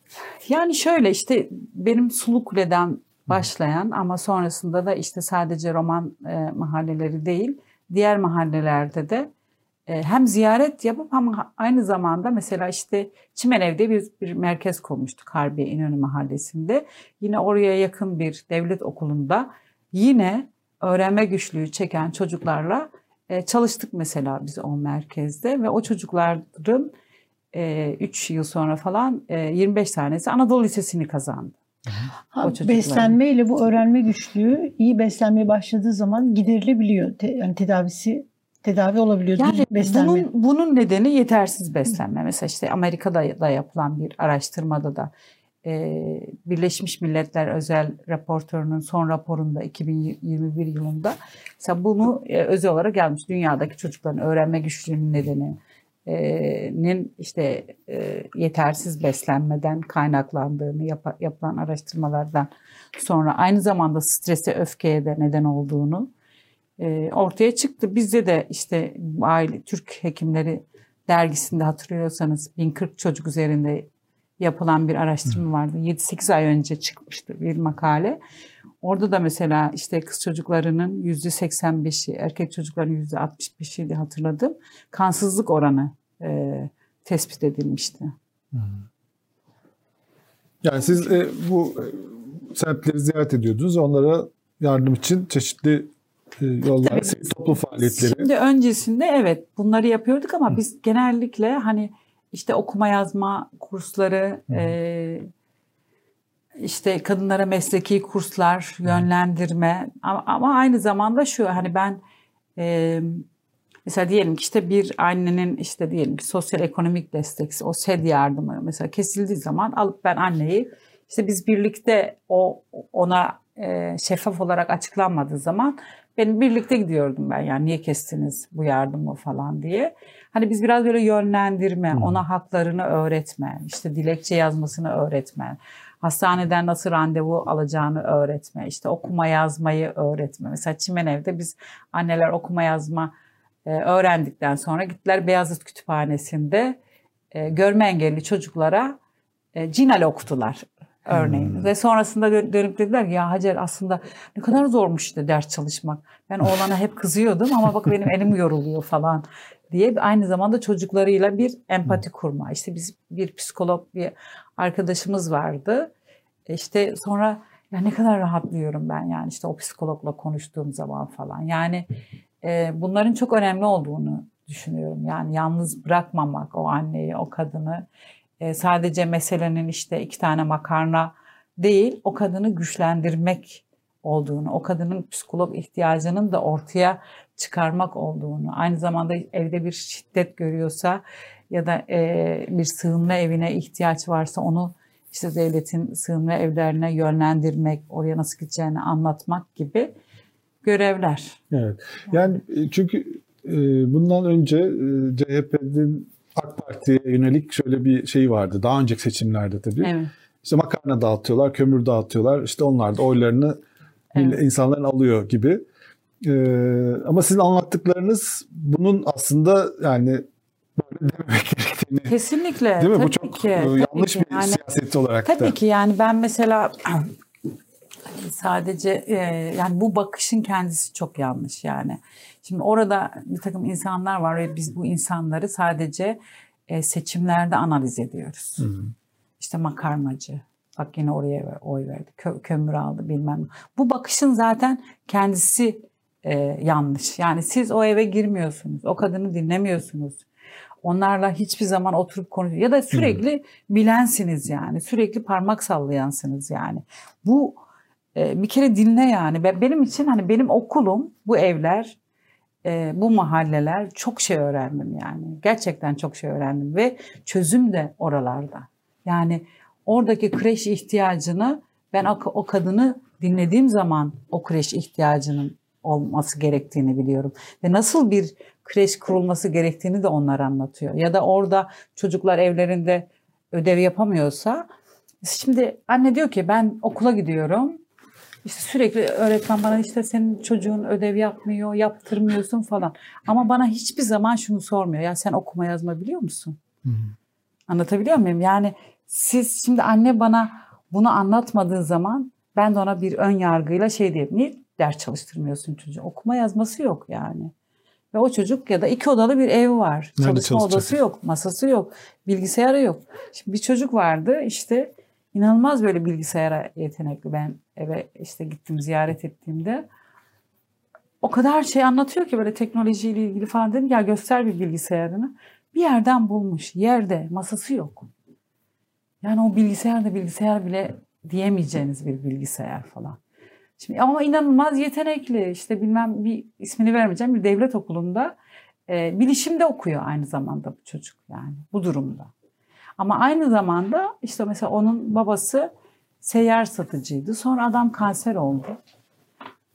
Yani şöyle işte benim Sulu Kule'den başlayan ama sonrasında da işte sadece roman e, mahalleleri değil diğer mahallelerde de hem ziyaret yapıp ama aynı zamanda mesela işte Çimenev'de bir, bir merkez kurmuştuk Harbiye İnönü Mahallesi'nde. Yine oraya yakın bir devlet okulunda yine öğrenme güçlüğü çeken çocuklarla e, çalıştık mesela biz o merkezde ve o çocukların 3 yıl sonra falan e, 25 tanesi Anadolu Lisesi'ni kazandı. Ha, O çocukların. beslenmeyle bu öğrenme güçlüğü iyi beslenmeye başladığı zaman giderilebiliyor. Te- yani tedavisi tedavi olabiliyor. Yani Düz beslenme. bunun, bunun nedeni yetersiz beslenme. Mesela işte Amerika'da da yapılan bir araştırmada da e, Birleşmiş Milletler özel raportörünün son raporunda 2021 yılında mesela bunu e, özel olarak gelmiş. Dünyadaki çocukların öğrenme güçlüğünün nedeni nin işte e, yetersiz beslenmeden kaynaklandığını yap, yapılan araştırmalardan sonra aynı zamanda strese öfkeye de neden olduğunu e, ortaya çıktı. Bizde de işte aile Türk Hekimleri dergisinde hatırlıyorsanız 1040 çocuk üzerinde yapılan bir araştırma vardı. 7-8 ay önce çıkmıştı bir makale. Orada da mesela işte kız çocuklarının %85'i, erkek çocukların %65'i hatırladım. Kansızlık oranı e, tespit edilmişti. Yani siz e, bu e, semtleri ziyaret ediyordunuz. Onlara yardım için çeşitli yollar, Tabii, toplu faaliyetleri. Şimdi öncesinde evet bunları yapıyorduk ama Hı. biz genellikle hani işte okuma yazma kursları, e, işte kadınlara mesleki kurslar, yönlendirme ama, ama aynı zamanda şu hani ben e, mesela diyelim ki işte bir annenin işte diyelim ki sosyal ekonomik destek, o SED yardımı mesela kesildiği zaman alıp ben anneyi işte biz birlikte o ona e, şeffaf olarak açıklanmadığı zaman benim birlikte gidiyordum ben yani niye kestiniz bu yardımı falan diye. Hani biz biraz böyle yönlendirme, ona haklarını öğretme, işte dilekçe yazmasını öğretme, hastaneden nasıl randevu alacağını öğretme, işte okuma yazmayı öğretme. Mesela Çimenev'de biz anneler okuma yazma e, öğrendikten sonra gittiler Beyazıt Kütüphanesi'nde e, görme engelli çocuklara e, cinal okutular örneğin. Hmm. Ve sonrasında dönüp dediler ki ya Hacer aslında ne kadar zormuş işte ders çalışmak. Ben oğlana hep kızıyordum ama bak benim elim yoruluyor falan diye aynı zamanda çocuklarıyla bir empati kurma. İşte biz bir psikolog bir arkadaşımız vardı. E işte sonra ya ne kadar rahatlıyorum ben yani işte o psikologla konuştuğum zaman falan. Yani e, bunların çok önemli olduğunu düşünüyorum. Yani yalnız bırakmamak o anneyi, o kadını. E, sadece meselenin işte iki tane makarna değil, o kadını güçlendirmek olduğunu, o kadının psikolog ihtiyacının da ortaya çıkarmak olduğunu, aynı zamanda evde bir şiddet görüyorsa ya da e, bir sığınma evine ihtiyaç varsa onu işte devletin sığınma evlerine yönlendirmek, oraya nasıl gideceğini anlatmak gibi görevler. Evet. Yani e, çünkü e, bundan önce CHP'nin AK Parti'ye yönelik şöyle bir şey vardı. Daha önceki seçimlerde tabii. Evet. İşte makarna dağıtıyorlar, kömür dağıtıyorlar. İşte onlar da oylarını evet. insanların alıyor gibi. Ee, ama sizin anlattıklarınız bunun aslında yani böyle dememek gerektiğini. Kesinlikle. Değil mi? Tabii Bu çok ki, yanlış ki. bir yani, siyaset olarak tabii da. Tabii ki yani ben mesela *clears throat* sadece e, yani bu bakışın kendisi çok yanlış yani. Şimdi orada bir takım insanlar var ve biz bu insanları sadece e, seçimlerde analiz ediyoruz. Hı hı. İşte makarnacı, bak yine oraya oy verdi, Kö, kömür aldı bilmem. Bu bakışın zaten kendisi e, yanlış. Yani siz o eve girmiyorsunuz, o kadını dinlemiyorsunuz. Onlarla hiçbir zaman oturup konuş ya da sürekli hı bilensiniz yani. Sürekli parmak sallayansınız yani. Bu e, bir kere dinle yani. Benim için hani benim okulum, bu evler, e, bu mahalleler çok şey öğrendim yani. Gerçekten çok şey öğrendim ve çözüm de oralarda. Yani oradaki kreş ihtiyacını ben o, o kadını dinlediğim zaman o kreş ihtiyacının olması gerektiğini biliyorum. Ve nasıl bir kreş kurulması gerektiğini de onlar anlatıyor. Ya da orada çocuklar evlerinde ödev yapamıyorsa şimdi anne diyor ki ben okula gidiyorum işte sürekli öğretmen bana işte senin çocuğun ödev yapmıyor, yaptırmıyorsun falan. Ama bana hiçbir zaman şunu sormuyor. Ya sen okuma yazma biliyor musun? Hı hı. Anlatabiliyor muyum? Yani siz şimdi anne bana bunu anlatmadığı zaman ben de ona bir ön yargıyla şey diyeyim. Niye ders çalıştırmıyorsun çocuğu? Okuma yazması yok yani. Ve o çocuk ya da iki odalı bir ev var. Nerede Çalışma odası yok, masası yok, bilgisayarı yok. Şimdi bir çocuk vardı işte inanılmaz böyle bilgisayara yetenekli. Ben eve işte gittim ziyaret ettiğimde o kadar şey anlatıyor ki böyle teknolojiyle ilgili falan dedim ya göster bir bilgisayarını. Bir yerden bulmuş yerde masası yok. Yani o bilgisayar da bilgisayar bile diyemeyeceğiniz bir bilgisayar falan. Şimdi ama inanılmaz yetenekli işte bilmem bir ismini vermeyeceğim bir devlet okulunda e, bilişimde okuyor aynı zamanda bu çocuk yani bu durumda. Ama aynı zamanda işte mesela onun babası seyyar satıcıydı. Sonra adam kanser oldu.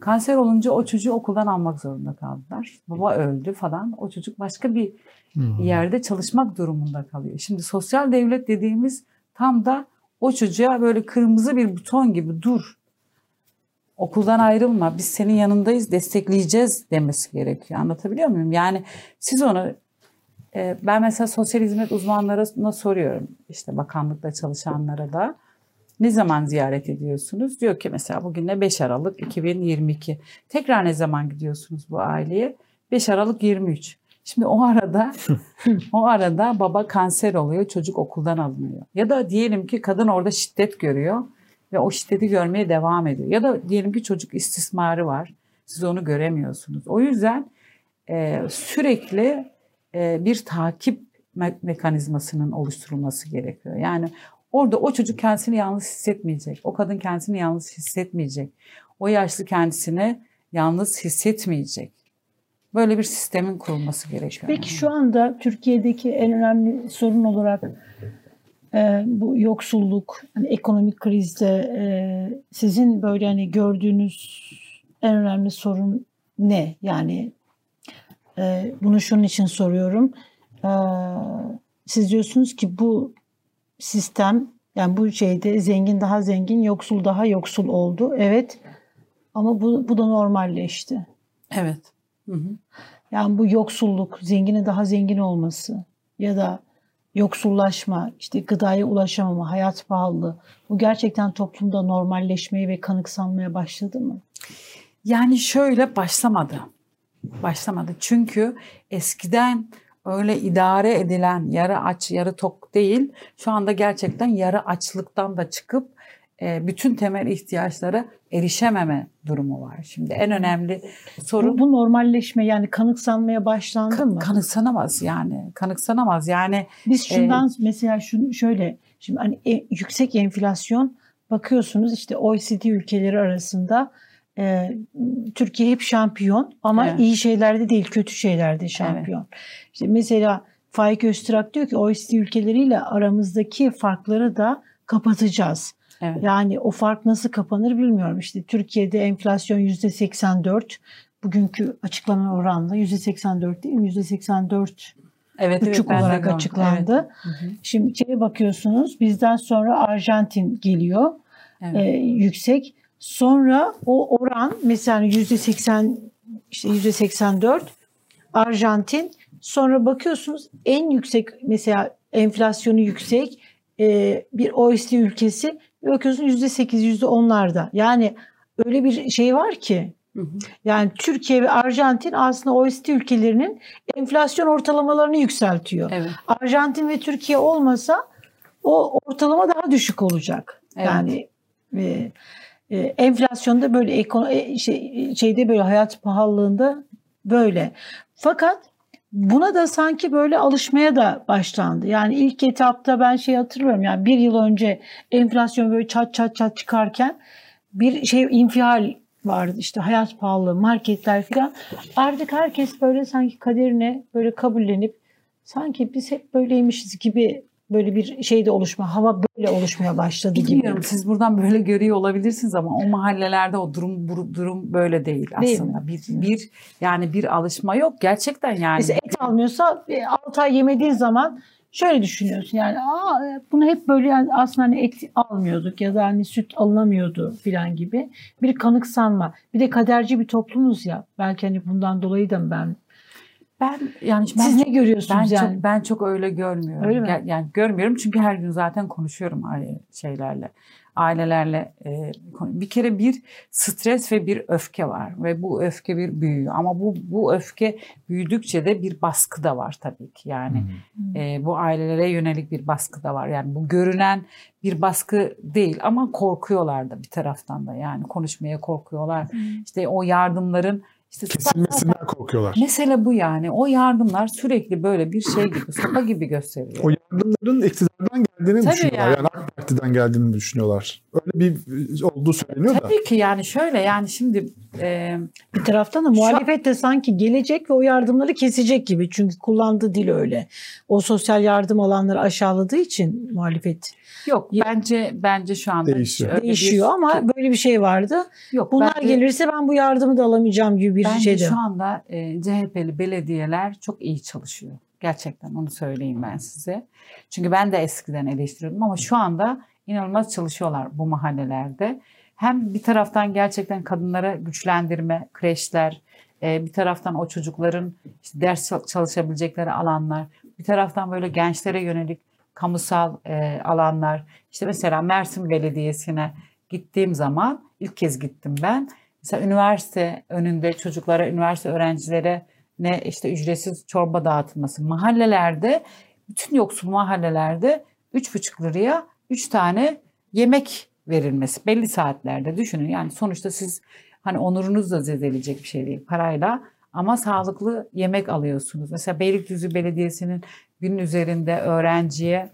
Kanser olunca o çocuğu okuldan almak zorunda kaldılar. Baba öldü falan. O çocuk başka bir yerde çalışmak durumunda kalıyor. Şimdi sosyal devlet dediğimiz tam da o çocuğa böyle kırmızı bir buton gibi dur. Okuldan ayrılma. Biz senin yanındayız, destekleyeceğiz demesi gerekiyor. Anlatabiliyor muyum? Yani siz onu ben mesela sosyal hizmet uzmanlarına soruyorum. İşte bakanlıkta çalışanlara da. Ne zaman ziyaret ediyorsunuz? Diyor ki mesela bugün ne 5 Aralık 2022. Tekrar ne zaman gidiyorsunuz bu aileye? 5 Aralık 23. Şimdi o arada *laughs* o arada baba kanser oluyor, çocuk okuldan alınıyor. Ya da diyelim ki kadın orada şiddet görüyor ve o şiddeti görmeye devam ediyor. Ya da diyelim ki çocuk istismarı var. Siz onu göremiyorsunuz. O yüzden e, sürekli bir takip me- mekanizmasının oluşturulması gerekiyor. Yani orada o çocuk kendisini yalnız hissetmeyecek. O kadın kendisini yalnız hissetmeyecek. O yaşlı kendisini yalnız hissetmeyecek. Böyle bir sistemin kurulması gerekiyor. Peki şu anda Türkiye'deki en önemli sorun olarak e, bu yoksulluk, hani ekonomik krizde e, sizin böyle hani gördüğünüz en önemli sorun ne? Yani e, bunu şunun için soruyorum. E, siz diyorsunuz ki bu sistem yani bu şeyde zengin daha zengin, yoksul daha yoksul oldu. Evet. Ama bu, bu da normalleşti. Evet. Hı hı. Yani bu yoksulluk, zenginin daha zengin olması ya da yoksullaşma, işte gıdaya ulaşamama, hayat pahalılığı bu gerçekten toplumda normalleşmeye ve kanıksanmaya başladı mı? Yani şöyle başlamadı. Başlamadı. Çünkü eskiden öyle idare edilen yarı aç yarı tok değil. Şu anda gerçekten yarı açlıktan da çıkıp e, bütün temel ihtiyaçlara erişememe durumu var. Şimdi en önemli sorun Bu, bu normalleşme yani kanıksanmaya başlandı kan- mı? kanıksanamaz yani. Kanıksanamaz yani. Biz şundan mesela şunu şöyle şimdi hani e- yüksek enflasyon bakıyorsunuz işte OECD ülkeleri arasında e, Türkiye hep şampiyon ama Evet. iyi şeylerde değil kötü şeylerde şampiyon. İşte mesela Faik Öztürk diyor ki OECD ülkeleriyle aramızdaki farkları da kapatacağız. Evet. Yani o fark nasıl kapanır bilmiyorum. İşte Türkiye'de enflasyon %84 bugünkü açıklanan oranla %84 değil mi? %84 Evet, buçuk de olarak açıklandı. Evet. Hı hı. Şimdi şeye bakıyorsunuz bizden sonra Arjantin geliyor Evet. e, yüksek. Sonra o oran mesela yüzde 80 işte yüzde 84 Arjantin. Sonra bakıyorsunuz en yüksek mesela enflasyonu yüksek e, bir OECD ülkesi bakıyorsunuz yüzde 8 yüzde onlarda. Yani öyle bir şey var ki Hı hı. yani Türkiye ve Arjantin aslında OECD ülkelerinin enflasyon ortalamalarını yükseltiyor. Evet. Arjantin ve Türkiye olmasa o ortalama daha düşük olacak. Evet. Yani e, enflasyonda böyle ekono- e, şey, şeyde böyle hayat pahalılığında böyle. Fakat buna da sanki böyle alışmaya da başlandı. Yani ilk etapta ben şey hatırlıyorum yani bir yıl önce enflasyon böyle çat çat çat çıkarken bir şey infial vardı işte hayat pahalı marketler falan. Artık herkes böyle sanki kaderine böyle kabullenip sanki biz hep böyleymişiz gibi böyle bir şey de oluşma, hava böyle oluşmaya başladı gibi. Bilmiyorum siz buradan böyle görüyor olabilirsiniz ama o mahallelerde o durum bu durum böyle değil Değil aslında. bir, bir yani bir alışma yok gerçekten yani. Mesela et almıyorsa 6 ay yemediğin zaman şöyle düşünüyorsun yani Aa, bunu hep böyle yani aslında hani et almıyorduk ya da hani süt alınamıyordu filan gibi bir kanıksanma. Bir de kaderci bir toplumuz ya. Belki hani bundan dolayı da ben ben yani ben siz çok- ne görüyorsunuz Ben yani? çok ben çok öyle görmüyorum. Öyle mi? Yani görmüyorum çünkü her gün zaten konuşuyorum aile şeylerle, ailelerle. e, bir kere bir stres ve bir öfke var ve bu öfke bir büyüyor. Ama bu bu öfke büyüdükçe de bir baskı da var tabii ki. Yani e, bu ailelere yönelik bir baskı da var. Yani bu görünen bir baskı değil ama korkuyorlar da bir taraftan da. Yani konuşmaya korkuyorlar. İşte o yardımların işte Kesilmesinden korkuyorlar. Mesele bu yani. O yardımlar sürekli böyle bir şey gibi, sopa gibi gösteriyor. O yardımların iktidardan geldiğini Tabii düşünüyorlar. yani. Yani. AK Parti'den geldiğini düşünüyorlar. Öyle bir olduğu söyleniyor da. Tabii ki yani şöyle yani şimdi e, Bir taraftan da muhalefet de sanki gelecek ve o yardımları kesecek gibi. Çünkü kullandığı dil öyle. O sosyal yardım alanları aşağıladığı için muhalefet yok bence bence şu anda Değişiyor. öyle bir- değişiyor ama böyle bir şey vardı. yok, Bunlar bence- gelirse ben bu yardımı da alamayacağım gibi bir Bence şeydi. şu anda e, CHP'li belediyeler çok iyi çalışıyor. Gerçekten onu söyleyeyim ben size. Çünkü ben de eskiden eleştiriyordum ama şu anda inanılmaz çalışıyorlar bu mahallelerde. Hem bir taraftan gerçekten kadınlara güçlendirme, kreşler, e, bir taraftan o çocukların işte ders çal- çalışabilecekleri alanlar, bir taraftan böyle gençlere yönelik kamusal e, alanlar. İşte mesela Mersin Belediyesi'ne gittiğim zaman ilk kez gittim ben. Mesela üniversite önünde çocuklara, üniversite öğrencilere ne işte ücretsiz çorba dağıtılması. Mahallelerde, bütün yoksul mahallelerde 3,5 liraya 3 tane yemek verilmesi belli saatlerde düşünün. Yani sonuçta siz hani onurunuz da zedeleyecek bir şey değil parayla ama sağlıklı yemek alıyorsunuz. Mesela Beylikdüzü Belediyesi'nin günün üzerinde öğrenciye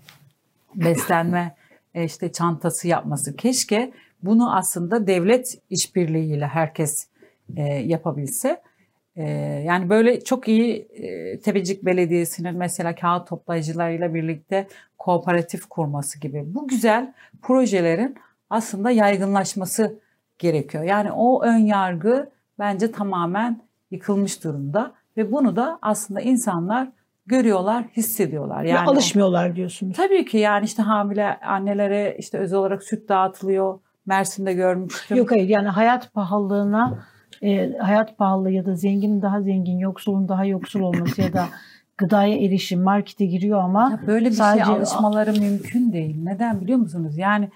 beslenme e, işte çantası yapması. Keşke bunu aslında devlet işbirliğiyle herkes e, yapabilse. E, yani böyle çok iyi e, Tepecik Belediyesi'nin mesela kağıt toplayıcılarıyla birlikte kooperatif kurması gibi bu güzel projelerin aslında yaygınlaşması gerekiyor. Yani o ön yargı bence tamamen yıkılmış durumda ve bunu da aslında insanlar görüyorlar, hissediyorlar. Ve Yani alışmıyorlar diyorsunuz. Tabii ki yani işte hamile annelere işte özel olarak süt dağıtılıyor. Mersin'de görmüştüm. Yok hayır yani hayat pahalılığına e, hayat pahalılığı ya da zenginin daha zengin, yoksulun daha yoksul olması ya da gıdaya erişim markete giriyor ama Ya böyle bir sadece şey alışmaları mümkün değil. Neden biliyor musunuz? Yani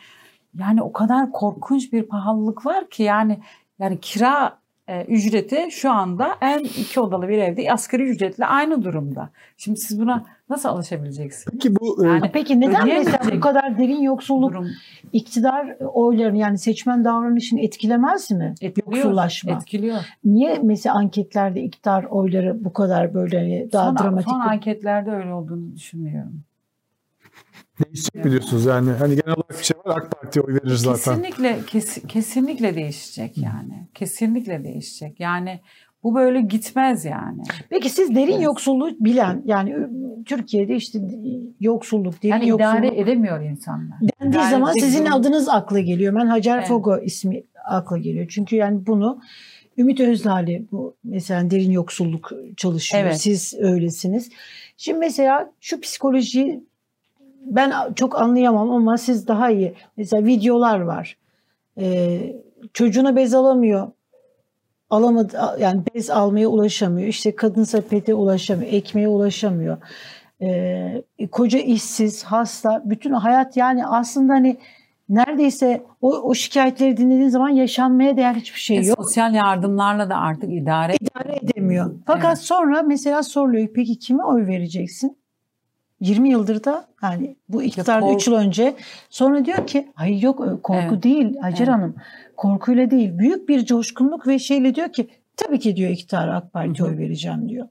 yani o kadar korkunç bir pahalılık var ki yani yani kira e, ücreti şu anda en iki odalı bir evde asgari ücretle aynı durumda. Şimdi siz buna nasıl alışabileceksiniz? Peki bu e, Yani Peki neden mesela bu kadar derin yoksulluk Durum iktidar oylarını yani seçmen davranışını etkilemez mi? etkiliyor. Yoksullaşma. Etkiliyor. Niye mesela anketlerde iktidar oyları bu kadar böyle hani daha son, dramatik? son anketlerde öyle olduğunu düşünmüyorum. Değişecek biliyorsunuz yani hani genel olarak bir şey var AK Parti'ye oy veririz zaten. Kesinlikle kes- kesinlikle değişecek yani. Kesinlikle değişecek. Yani bu böyle gitmez yani. Peki siz derin Evet. yoksulluğu bilen yani Türkiye'de işte yoksulluk, derin Yani yoksulluk idare edemiyor insanlar. dendiği idare zaman edecek sizin durum- adınız akla geliyor. Ben Hacer Evet. Fogo ismi akla geliyor. Çünkü yani bunu Ümit Özdağ'lı bu mesela derin yoksulluk çalışıyor. Evet. Siz öylesiniz. Şimdi mesela şu psikolojiyi ben çok anlayamam ama siz daha iyi. Mesela videolar var. Ee, çocuğuna bez alamıyor. Alamadı yani bez almaya ulaşamıyor. İşte kadın sepete ulaşamıyor. Ekmeğe ulaşamıyor. Ee, koca işsiz, hasta. Bütün hayat yani aslında hani neredeyse o, o şikayetleri dinlediğin zaman yaşanmaya değer hiçbir şey E, yok. Sosyal yardımlarla da artık idare İdare edemiyor. Fakat Evet. sonra mesela soruluyor peki kime oy vereceksin? 20 yıldır da yani bu iktidarda kork- 3 yıl önce sonra diyor ki hayır yok korku Evet. değil Hacer Evet. Hanım korkuyla değil büyük bir coşkunluk ve şeyle diyor ki tabii ki diyor iktidara AK hı. oy vereceğim diyor.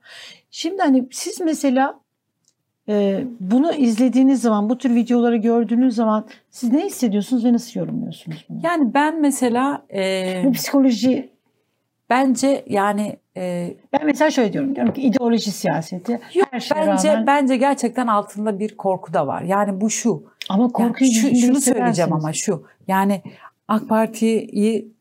Şimdi hani siz mesela e, bunu izlediğiniz zaman bu tür videoları gördüğünüz zaman siz ne hissediyorsunuz ve nasıl yorumluyorsunuz bunu? Yani ben mesela e, Bu psikoloji bence yani e, ben mesela şöyle diyorum diyorum ki ideoloji siyaseti yok, her şeye bence rağmen bence gerçekten altında bir korku da var. Yani bu şu. ama Yani korkuyu şu, yüzünde şunu söyleyeceğim ama şu. Yani AK Parti'yi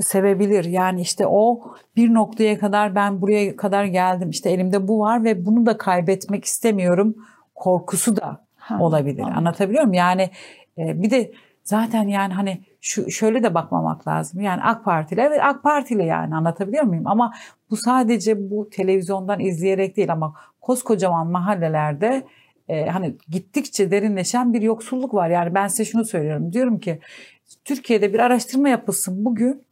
sevebilir. Yani işte o bir noktaya kadar ben buraya kadar geldim. İşte elimde bu var ve bunu da kaybetmek istemiyorum. Korkusu da Ha, olabilir. anladım. Anlatabiliyor muyum? Yani e, bir de zaten yani hani şu şöyle de bakmamak lazım. Yani AK Partili evet AK Partili yani anlatabiliyor muyum? Ama bu sadece bu televizyondan izleyerek değil ama koskocaman mahallelerde e, hani gittikçe derinleşen bir yoksulluk var. Yani ben size şunu söylüyorum. Diyorum ki Türkiye'de bir araştırma yapılsın bugün.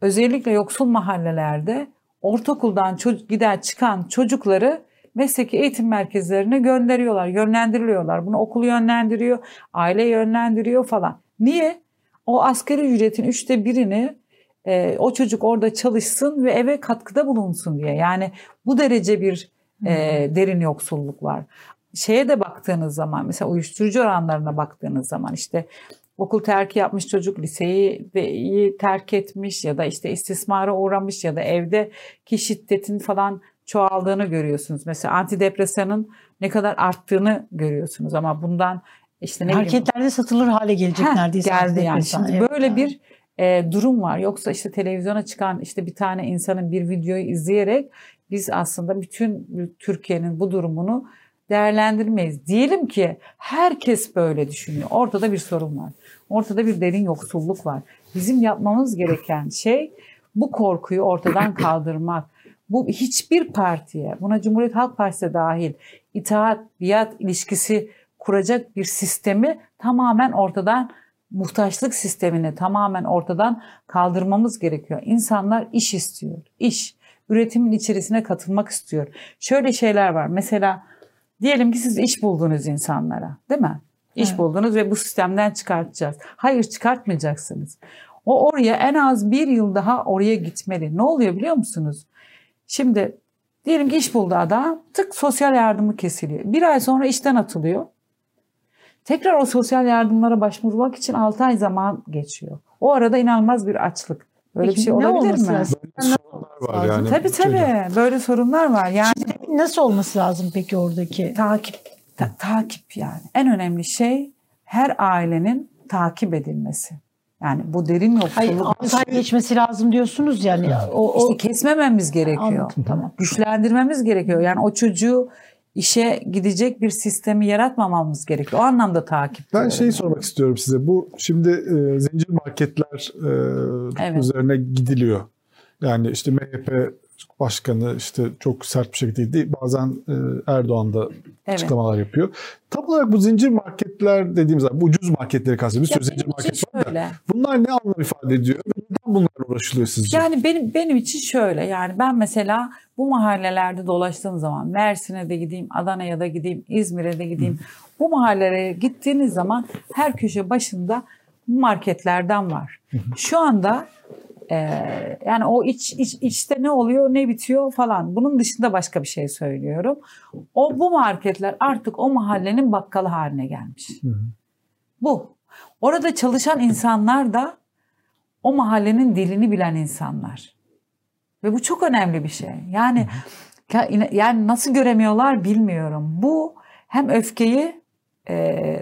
Özellikle yoksul mahallelerde ortaokuldan giden çıkan çocukları mesleki eğitim merkezlerine gönderiyorlar, yönlendiriliyorlar. Bunu okul yönlendiriyor, aile yönlendiriyor falan. Niye? O asgari ücretin üçte birini e, o çocuk orada çalışsın ve eve katkıda bulunsun diye. Yani bu derece bir e, derin yoksulluk var. Şeye de baktığınız zaman mesela uyuşturucu oranlarına baktığınız zaman işte okul terki yapmış çocuk liseyi de iyi terk etmiş ya da işte istismara uğramış ya da evdeki şiddetin falan çoğaldığını görüyorsunuz. Mesela antidepresanın ne kadar arttığını görüyorsunuz ama bundan işte ne bileyim Marketlerde satılır hale gelecek Heh, neredeyse. geldi yani. Şimdi Evet. böyle bir e, durum var. Yoksa işte televizyona çıkan işte bir tane insanın bir videoyu izleyerek biz aslında bütün Türkiye'nin bu durumunu değerlendirmeyiz. Diyelim ki herkes böyle düşünüyor. Ortada bir sorun var. Ortada bir derin yoksulluk var. Bizim yapmamız gereken şey bu korkuyu ortadan kaldırmak. Bu hiçbir partiye, buna Cumhuriyet Halk Partisi de dahil itaat, biat ilişkisi kuracak bir sistemi tamamen ortadan muhtaçlık sistemini tamamen ortadan kaldırmamız gerekiyor. İnsanlar iş istiyor. İş. Üretimin içerisine katılmak istiyor. Şöyle şeyler var. Mesela diyelim ki siz iş buldunuz insanlara değil mi? İş Evet. buldunuz ve bu sistemden çıkartacağız. Hayır çıkartmayacaksınız. O oraya en az bir yıl daha oraya gitmeli. Ne oluyor biliyor musunuz? Şimdi diyelim ki iş buldu adam. Tık sosyal yardımı kesiliyor. Bir ay sonra işten atılıyor. Tekrar o sosyal yardımlara başvurmak için 6 ay zaman geçiyor. O arada inanılmaz bir açlık. Böyle Peki bir şey ne olabilir mi? lazım? Böyle sorunlar var yani. Tabii tabii. Böyle sorunlar var. Yani Nasıl olması lazım peki oradaki? takip ta- takip yani. En önemli şey her ailenin takip edilmesi. Yani bu derin Hayır, yoksulluk. altı ay geçmesi lazım diyorsunuz yani. O, o İşte kesmememiz gerekiyor. Anladım, tamam. Güçlendirmemiz gerekiyor. Yani o çocuğu işe gidecek bir sistemi yaratmamamız gerekiyor. O anlamda takip. Ben şeyi sormak istiyorum size. Bu şimdi e, zincir marketler e, Evet. üzerine gidiliyor. Yani işte MHP başkanı işte çok sert bir şekilde değil. Bazen e, Erdoğan da Evet. açıklamalar yapıyor. Tam olarak bu zincir marketler dediğimiz zaman bu ucuz marketleri kastediyor. Bir sürü zincir market var da. Bunlar ne anlam ifade ediyor? Neden bunlarla uğraşılıyor sizce? Yani benim benim için şöyle yani ben mesela bu mahallelerde dolaştığım zaman Mersin'e de gideyim, Adana'ya da gideyim, İzmir'e de gideyim. Bu mahallelere gittiğiniz zaman her köşe başında marketlerden var. Şu anda yani o iç, iç içte ne oluyor, ne bitiyor falan. Bunun dışında başka bir şey söylüyorum. O bu marketler artık o mahallenin bakkalı haline gelmiş. Hı hı. Bu. Orada çalışan insanlar da o mahallenin dilini bilen insanlar. Ve bu çok önemli bir şey. Yani ya- yani nasıl göremiyorlar bilmiyorum. Bu hem öfkeyi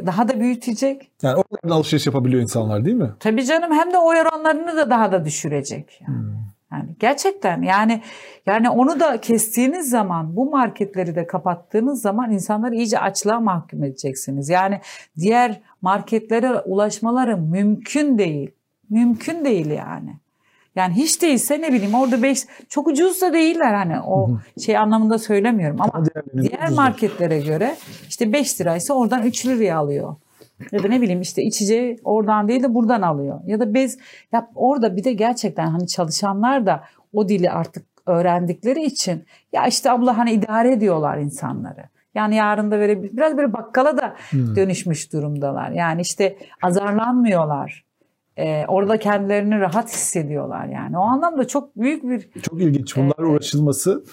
daha da büyütecek. Yani oradan alışveriş yapabiliyor insanlar değil mi? Tabii canım hem de oy oranlarını da daha da düşürecek. Yani. Hmm. Yani gerçekten yani yani onu da kestiğiniz zaman bu marketleri de kapattığınız zaman insanları iyice açlığa mahkum edeceksiniz. Yani diğer marketlere ulaşmaları mümkün değil. Mümkün değil yani. Yani hiç değilse ne bileyim orada beş çok ucuz da değiller hani o şey anlamında söylemiyorum ama diğer marketlere göre işte 5 liraysa oradan 3 liraya alıyor. Ya da ne bileyim işte içeceği oradan değil de buradan alıyor. Ya da bez ya orada bir de gerçekten hani çalışanlar da o dili artık öğrendikleri için ya işte abla hani idare ediyorlar insanları. Yani yarın da böyle biraz böyle bakkala da Hmm. dönüşmüş durumdalar. Yani işte azarlanmıyorlar. Ee, orada kendilerini rahat hissediyorlar yani. O anlamda çok büyük bir Çok ilginç. Bunlarla uğraşılması.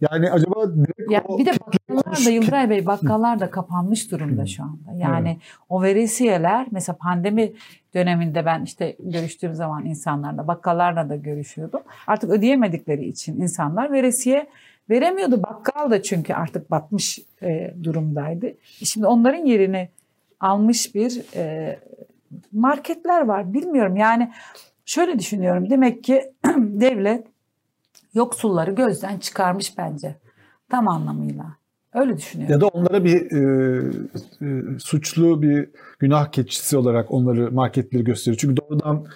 Yani acaba direkt ya o bir de bakkallar da Yıldıray Bey bakkallar da kapanmış durumda şu anda. Yani o veresiyeler mesela pandemi döneminde ben işte görüştüğüm zaman insanlarla bakkallarla da görüşüyordum. Artık ödeyemedikleri için insanlar veresiye veremiyordu. Bakkal da çünkü artık batmış e, durumdaydı. Şimdi onların yerini almış bir e, marketler var. Bilmiyorum yani şöyle düşünüyorum. Demek ki *clears throat* devlet yoksulları gözden çıkarmış bence. Tam anlamıyla. Öyle düşünüyorum. Ya da onlara bir e, e, suçlu bir günah keçisi olarak onları marketleri gösteriyor. Çünkü doğrudan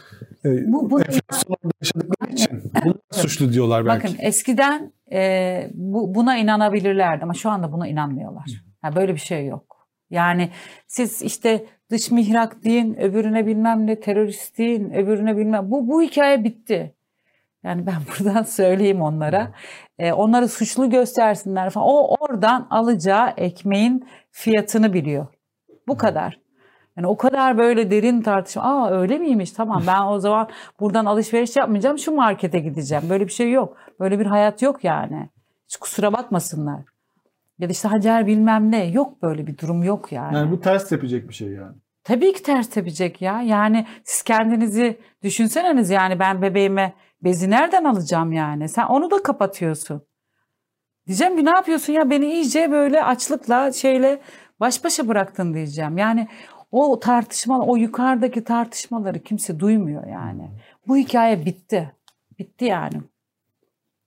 e, Bu- bu- enflasyonda yaşadıkları için bunlar suçlu diyorlar belki. Bakın eskiden e, bu, buna inanabilirlerdi ama şu anda buna inanmıyorlar. Yani böyle bir şey yok. Yani siz işte dış mihrak deyin, öbürüne bilmem ne terörist deyin, öbürüne bilmem. Bu, bu hikaye bitti. Yani ben *laughs* buradan söyleyeyim onlara. E, onları suçlu göstersinler falan. O oradan alacağı ekmeğin fiyatını biliyor. Bu kadar. Yani o kadar böyle derin tartışma. Aa öyle miymiş? Tamam *laughs* ben o zaman buradan alışveriş yapmayacağım. Şu markete gideceğim. Böyle bir şey yok. Böyle bir hayat yok yani. Hiç kusura bakmasınlar. Ya da işte Hacer bilmem ne. Yok böyle bir durum yok yani. Yani bu ters tepecek bir şey yani. Tabii ki ters tepecek ya. Yani siz kendinizi düşünseniz yani ben bebeğime bezi nereden alacağım yani? Sen onu da kapatıyorsun. Diyeceğim ki ne yapıyorsun ya beni iyice böyle açlıkla şeyle baş başa bıraktın diyeceğim. Yani o tartışma, o yukarıdaki tartışmaları kimse duymuyor yani. Bu hikaye bitti. Bitti yani.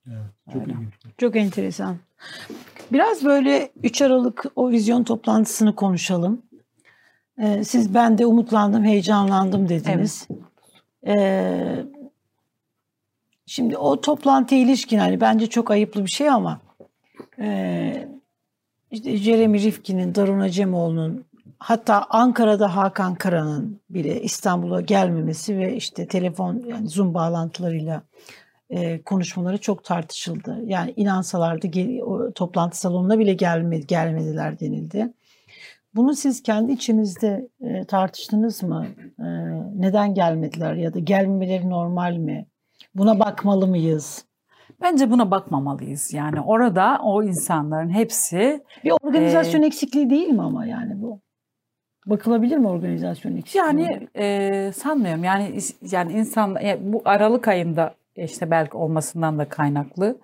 Evet, çok Öyle. Çok enteresan. Biraz böyle 3 Aralık o vizyon toplantısını konuşalım. Ee, siz ben de umutlandım, heyecanlandım dediniz. Ee, şimdi o toplantıya ilişkin hani bence çok ayıplı bir şey ama e, işte Jeremy Rifkin'in, Darun Acemoğlu'nun hatta Ankara'da Hakan Kara'nın bile İstanbul'a gelmemesi ve işte telefon yani Zoom bağlantılarıyla e, konuşmaları çok tartışıldı. Yani inansalardı gel- o toplantı salonuna bile gelmedi, gelmediler denildi. Bunu siz kendi içinizde e, tartıştınız mı? E, neden gelmediler ya da gelmemeleri normal mi? Buna bakmalı mıyız? Bence buna bakmamalıyız. Yani orada o insanların hepsi Bir organizasyon eksikliği değil mi ama yani bu? Bakılabilir mi organizasyon eksikliği? Yani e, sanmıyorum. Yani yani insan ya bu Aralık ayında işte belki olmasından da kaynaklı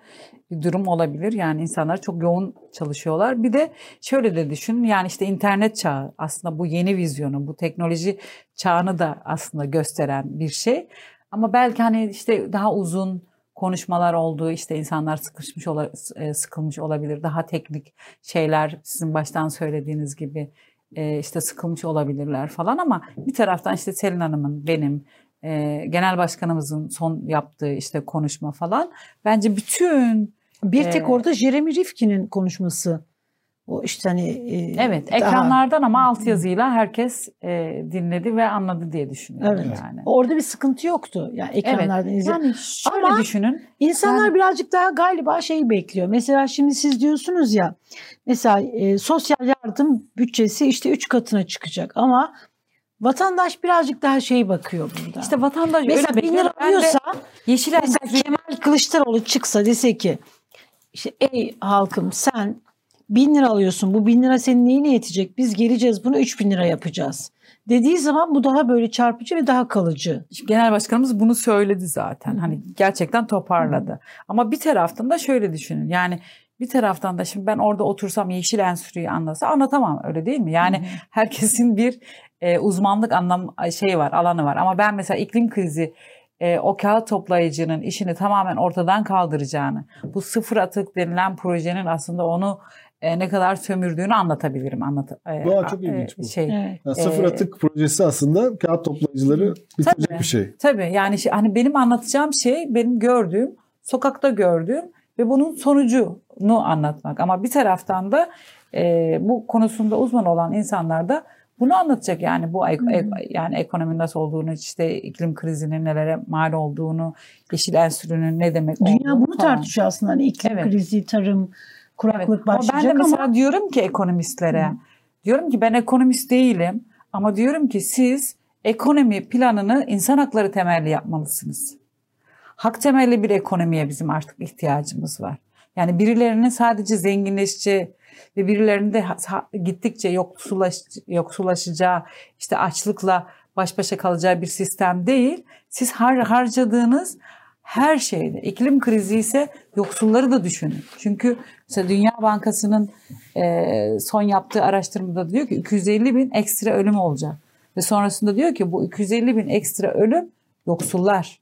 bir durum olabilir. Yani insanlar çok yoğun çalışıyorlar. Bir de şöyle de düşün. Yani işte internet çağı aslında bu yeni vizyonu, bu teknoloji çağını da aslında gösteren bir şey. Ama belki hani işte daha uzun konuşmalar olduğu işte insanlar sıkışmış ola, e, sıkılmış olabilir. Daha teknik şeyler sizin baştan söylediğiniz gibi e, işte sıkılmış olabilirler falan ama bir taraftan işte Selin Hanım'ın benim e, genel başkanımızın son yaptığı işte konuşma falan bence bütün bir tek orada Jeremy Rifkin'in konuşması. O işte hani e, evet daha- ekranlardan ama altyazıyla herkes e, dinledi ve anladı diye düşünüyorum Evet. yani. Orada bir sıkıntı yoktu. Yani ekranlardan izle. Yani şöyle Ama- düşünün. İnsanlar Yani- birazcık daha galiba şeyi bekliyor. Mesela şimdi siz diyorsunuz ya mesela e, sosyal yardım bütçesi işte üç katına çıkacak ama vatandaş birazcık daha şey bakıyor burada. İşte vatandaş mesela öyle bin bekliyor. lira alıyorsa Yeşil mesela Kemal Kılıçdaroğlu çıksa dese ki işte ey halkım sen bin lira alıyorsun bu bin lira senin neyine yetecek biz geleceğiz bunu üç bin lira yapacağız dediği zaman bu daha böyle çarpıcı ve daha kalıcı. Genel başkanımız bunu söyledi zaten. Hani gerçekten toparladı. Ama bir taraftan da şöyle düşünün. Yani bir taraftan da şimdi ben orada otursam Yeşil Enstitü'yü anlasa anlatamam öyle değil mi? Yani herkesin bir e, uzmanlık anlam şey var, alanı var. Ama ben mesela iklim krizi e, o kağıt toplayıcının işini tamamen ortadan kaldıracağını, bu sıfır atık denilen projenin aslında onu e, ne kadar sömürdüğünü anlatabilirim. Anlat, e, Doğa çok e, ilginç bu. Şey, Evet. Yani sıfır Ee, atık projesi aslında kağıt toplayıcıları bitirecek Tabii. bir şey. Tabii yani şey, hani benim anlatacağım şey benim gördüğüm, sokakta gördüğüm ve bunun sonucunu anlatmak. Ama bir taraftan da e, bu konusunda uzman olan insanlar da bunu anlatacak yani bu ek- ek- yani ekonomi nasıl olduğunu işte iklim krizinin nelere mal olduğunu yeşil enstitünün ne demek Dünya olduğunu bunu falan. tartışıyor aslında hani iklim Evet. krizi, tarım, kuraklık Evet. Ama başlayacak ben de ama, mesela diyorum ki ekonomistlere, diyorum ki ben ekonomist değilim ama diyorum ki siz ekonomi planını insan hakları temelli yapmalısınız. Hak temelli bir ekonomiye bizim artık ihtiyacımız var. Yani birilerinin sadece zenginleşeceği ve birilerinin de gittikçe yoksulaş, yoksulaşacağı, işte açlıkla baş başa kalacağı bir sistem değil. Siz har, harcadığınız her şeyde. iklim krizi ise yoksulları da düşünün. Çünkü mesela Dünya Bankası'nın e, son yaptığı araştırmada diyor ki 250 bin ekstra ölüm olacak. Ve sonrasında diyor ki bu 250 bin ekstra ölüm yoksullar.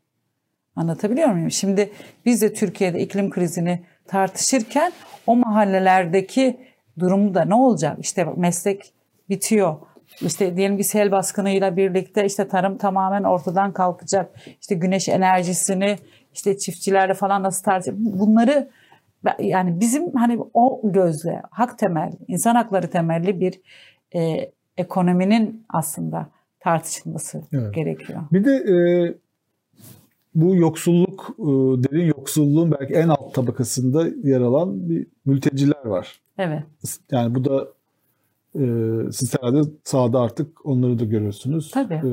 Anlatabiliyor muyum? Şimdi biz de Türkiye'de iklim krizini tartışırken o mahallelerdeki durumu da ne olacak? İşte meslek bitiyor. İşte diyelim ki sel baskınıyla birlikte işte tarım tamamen ortadan kalkacak. İşte güneş enerjisini işte çiftçilerle falan nasıl tartışacak? Bunları yani bizim hani o gözle hak temel, insan hakları temelli bir e, ekonominin aslında tartışılması Evet. gerekiyor. Bir de e, bu yoksulluk, e, derin yoksulluğun belki en alt tabakasında yer alan bir mülteciler var. Evet. Yani bu da e, siz herhalde sahada artık onları da görüyorsunuz. Tabii. E,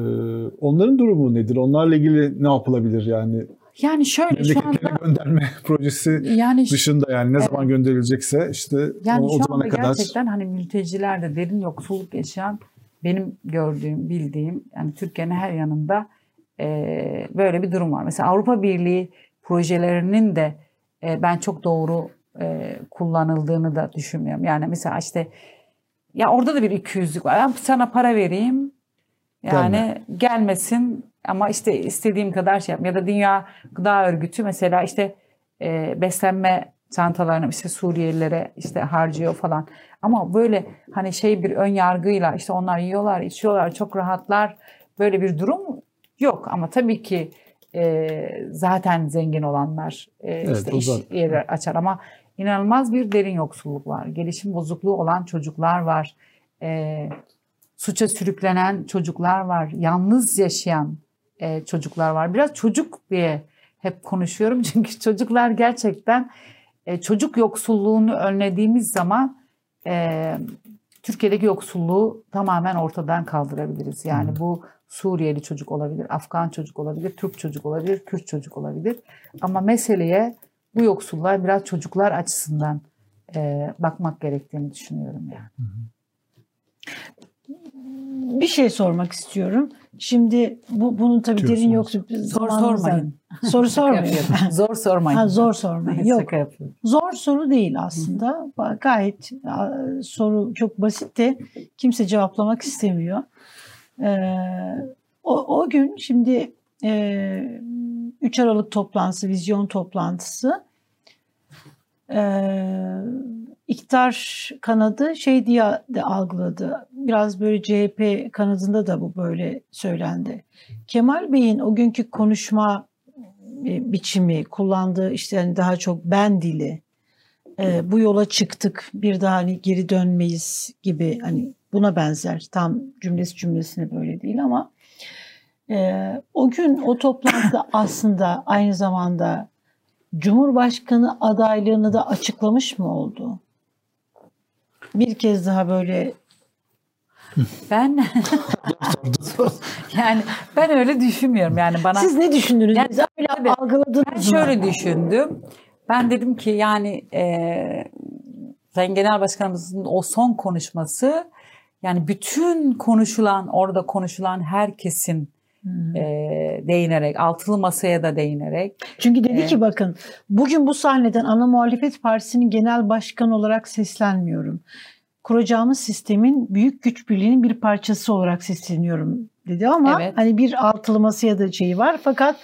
onların durumu nedir? Onlarla ilgili ne yapılabilir yani? Yani şöyle şu anda gönderme *laughs* projesi yani dışında yani ne zaman gönderilecekse işte yani o, o zamana kadar gerçekten hani mülteciler de derin yoksulluk yaşayan benim gördüğüm, bildiğim yani Türkiye'nin her yanında e, böyle bir durum var. Mesela Avrupa Birliği projelerinin de e, ben çok doğru e, kullanıldığını da düşünmüyorum. Yani mesela işte ya orada da bir ikiyüzlük var. Ben sana para vereyim yani Gelme. gelmesin ama işte istediğim kadar şey yap. Ya da Dünya Gıda Örgütü mesela işte e, beslenme çantalarını işte Suriyelilere işte harcıyor falan. Ama böyle hani şey bir ön yargıyla işte onlar yiyorlar, içiyorlar, çok rahatlar. Böyle bir durum yok. Ama tabii ki e, zaten zengin olanlar e, evet, işte iş yeri açar ama inanılmaz bir derin yoksulluk var. Gelişim bozukluğu olan çocuklar var. E, suça sürüklenen çocuklar var. Yalnız yaşayan e, çocuklar var. Biraz çocuk diye hep konuşuyorum *laughs* çünkü çocuklar gerçekten e, çocuk yoksulluğunu önlediğimiz zaman e, Türkiye'deki yoksulluğu tamamen ortadan kaldırabiliriz. Yani bu Suriyeli çocuk olabilir, Afgan çocuk olabilir, Türk çocuk olabilir, Kürt çocuk olabilir. Ama meseleye bu yoksulluğa biraz çocuklar açısından e, bakmak gerektiğini düşünüyorum yani. Bir şey sormak istiyorum. Şimdi bu bunun tabii Diyorsunuz. derin yoksa Zor sormayın. *laughs* Soru sormayın. zor sormayın. Ha, zor sormayın. *laughs* Yok. Zor soru değil aslında. Gayet soru çok basit de kimse cevaplamak istemiyor. Ee, o, o gün şimdi e, 3 Aralık toplantısı, vizyon toplantısı iktidar kanadı şey diye de algıladı. Biraz böyle CHP kanadında da bu böyle söylendi. Kemal Bey'in o günkü konuşma e, biçimi, kullandığı işte hani daha çok ben dili, e, bu yola çıktık bir daha hani geri dönmeyiz gibi hani buna benzer. Tam cümlesi cümlesine böyle değil ama e, o gün o toplantıda *laughs* aslında aynı zamanda Cumhurbaşkanı adaylığını da açıklamış mı oldu? Bir kez daha böyle *laughs* ben yani ben öyle düşünmüyorum yani bana. Siz ne düşündünüz? Yani, öyle tabii, algıladınız Ben şöyle düşündüm. Ben dedim ki yani e, Sayın Genel Başkanımızın o son konuşması yani bütün konuşulan orada konuşulan herkesin. E, değinerek, altılı masaya da değinerek. Çünkü dedi e, ki bakın bugün bu sahneden ana muhalefet partisinin genel başkan olarak seslenmiyorum. Kuracağımız sistemin büyük güç birliğinin bir parçası olarak sesleniyorum dedi ama evet. hani bir altılı masaya da şeyi var fakat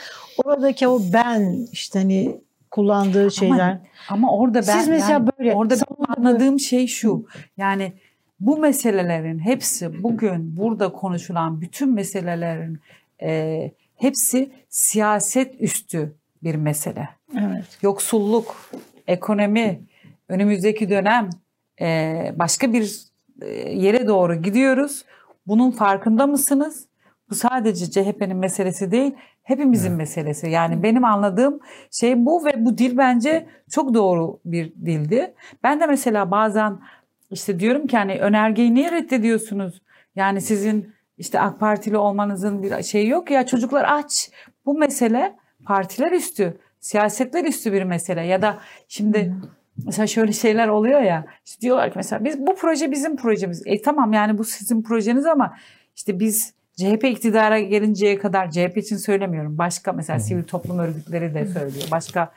oradaki o ben işte hani kullandığı şeyler. Ama, ama orada ben Siz mesela yani, böyle orada anladığım şey şu. Yani bu meselelerin hepsi bugün burada konuşulan bütün meselelerin e, hepsi siyaset üstü bir mesele. Evet. Yoksulluk, ekonomi, önümüzdeki dönem e, başka bir yere doğru gidiyoruz. Bunun farkında mısınız? Bu sadece CHP'nin meselesi değil, hepimizin evet. meselesi. Yani benim anladığım şey bu ve bu dil bence çok doğru bir dildi. Ben de mesela bazen işte diyorum ki hani önergeyi niye reddediyorsunuz? Yani sizin işte AK Partili olmanızın bir şeyi yok ya çocuklar aç. Bu mesele partiler üstü, siyasetler üstü bir mesele ya da şimdi hmm. mesela şöyle şeyler oluyor ya işte diyorlar ki mesela biz bu proje bizim projemiz. E tamam yani bu sizin projeniz ama işte biz CHP iktidara gelinceye kadar CHP için söylemiyorum. Başka mesela sivil toplum örgütleri de söylüyor. Başka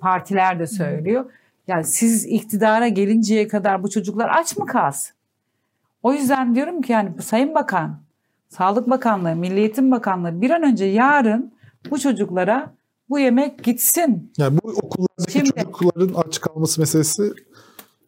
partiler de söylüyor. Yani siz iktidara gelinceye kadar bu çocuklar aç mı kalsın? O yüzden diyorum ki yani Sayın Bakan Sağlık Bakanlığı, Milli Eğitim Bakanlığı bir an önce yarın bu çocuklara bu yemek gitsin. Yani bu okullardaki Şimdi, çocukların aç kalması meselesi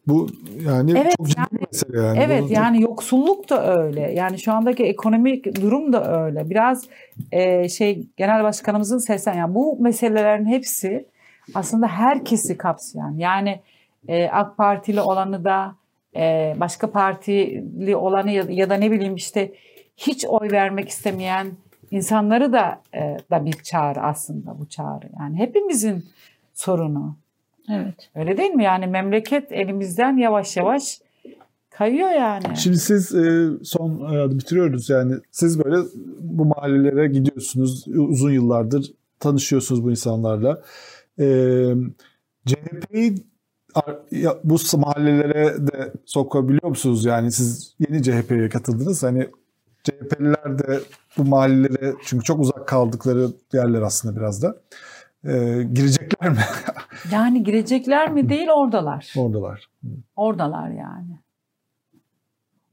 bu yani evet, çok ciddi yani, mesele yani. Evet Bunu yani yoksulluk da öyle. Yani şu andaki ekonomik durum da öyle. Biraz e, şey genel başkanımızın seslen yani bu meselelerin hepsi aslında herkesi kapsayan. Yani e, AK Partili olanı da e, başka partili olanı ya, ya da ne bileyim işte hiç oy vermek istemeyen insanları da e, da bir çağrı aslında bu çağrı. Yani hepimizin sorunu. Evet. Öyle değil mi? Yani memleket elimizden yavaş yavaş kayıyor yani. Şimdi siz e, son e, bitiriyoruz yani siz böyle bu mahallelere gidiyorsunuz uzun yıllardır tanışıyorsunuz bu insanlarla. E, CHP'yi bu mahallelere de sokabiliyor musunuz? Yani siz yeni CHP'ye katıldınız. Hani CHP'liler de bu mahallelere çünkü çok uzak kaldıkları yerler aslında biraz da e, girecekler mi? *laughs* Yani girecekler mi değil oradalar. Oradalar. Oradalar yani.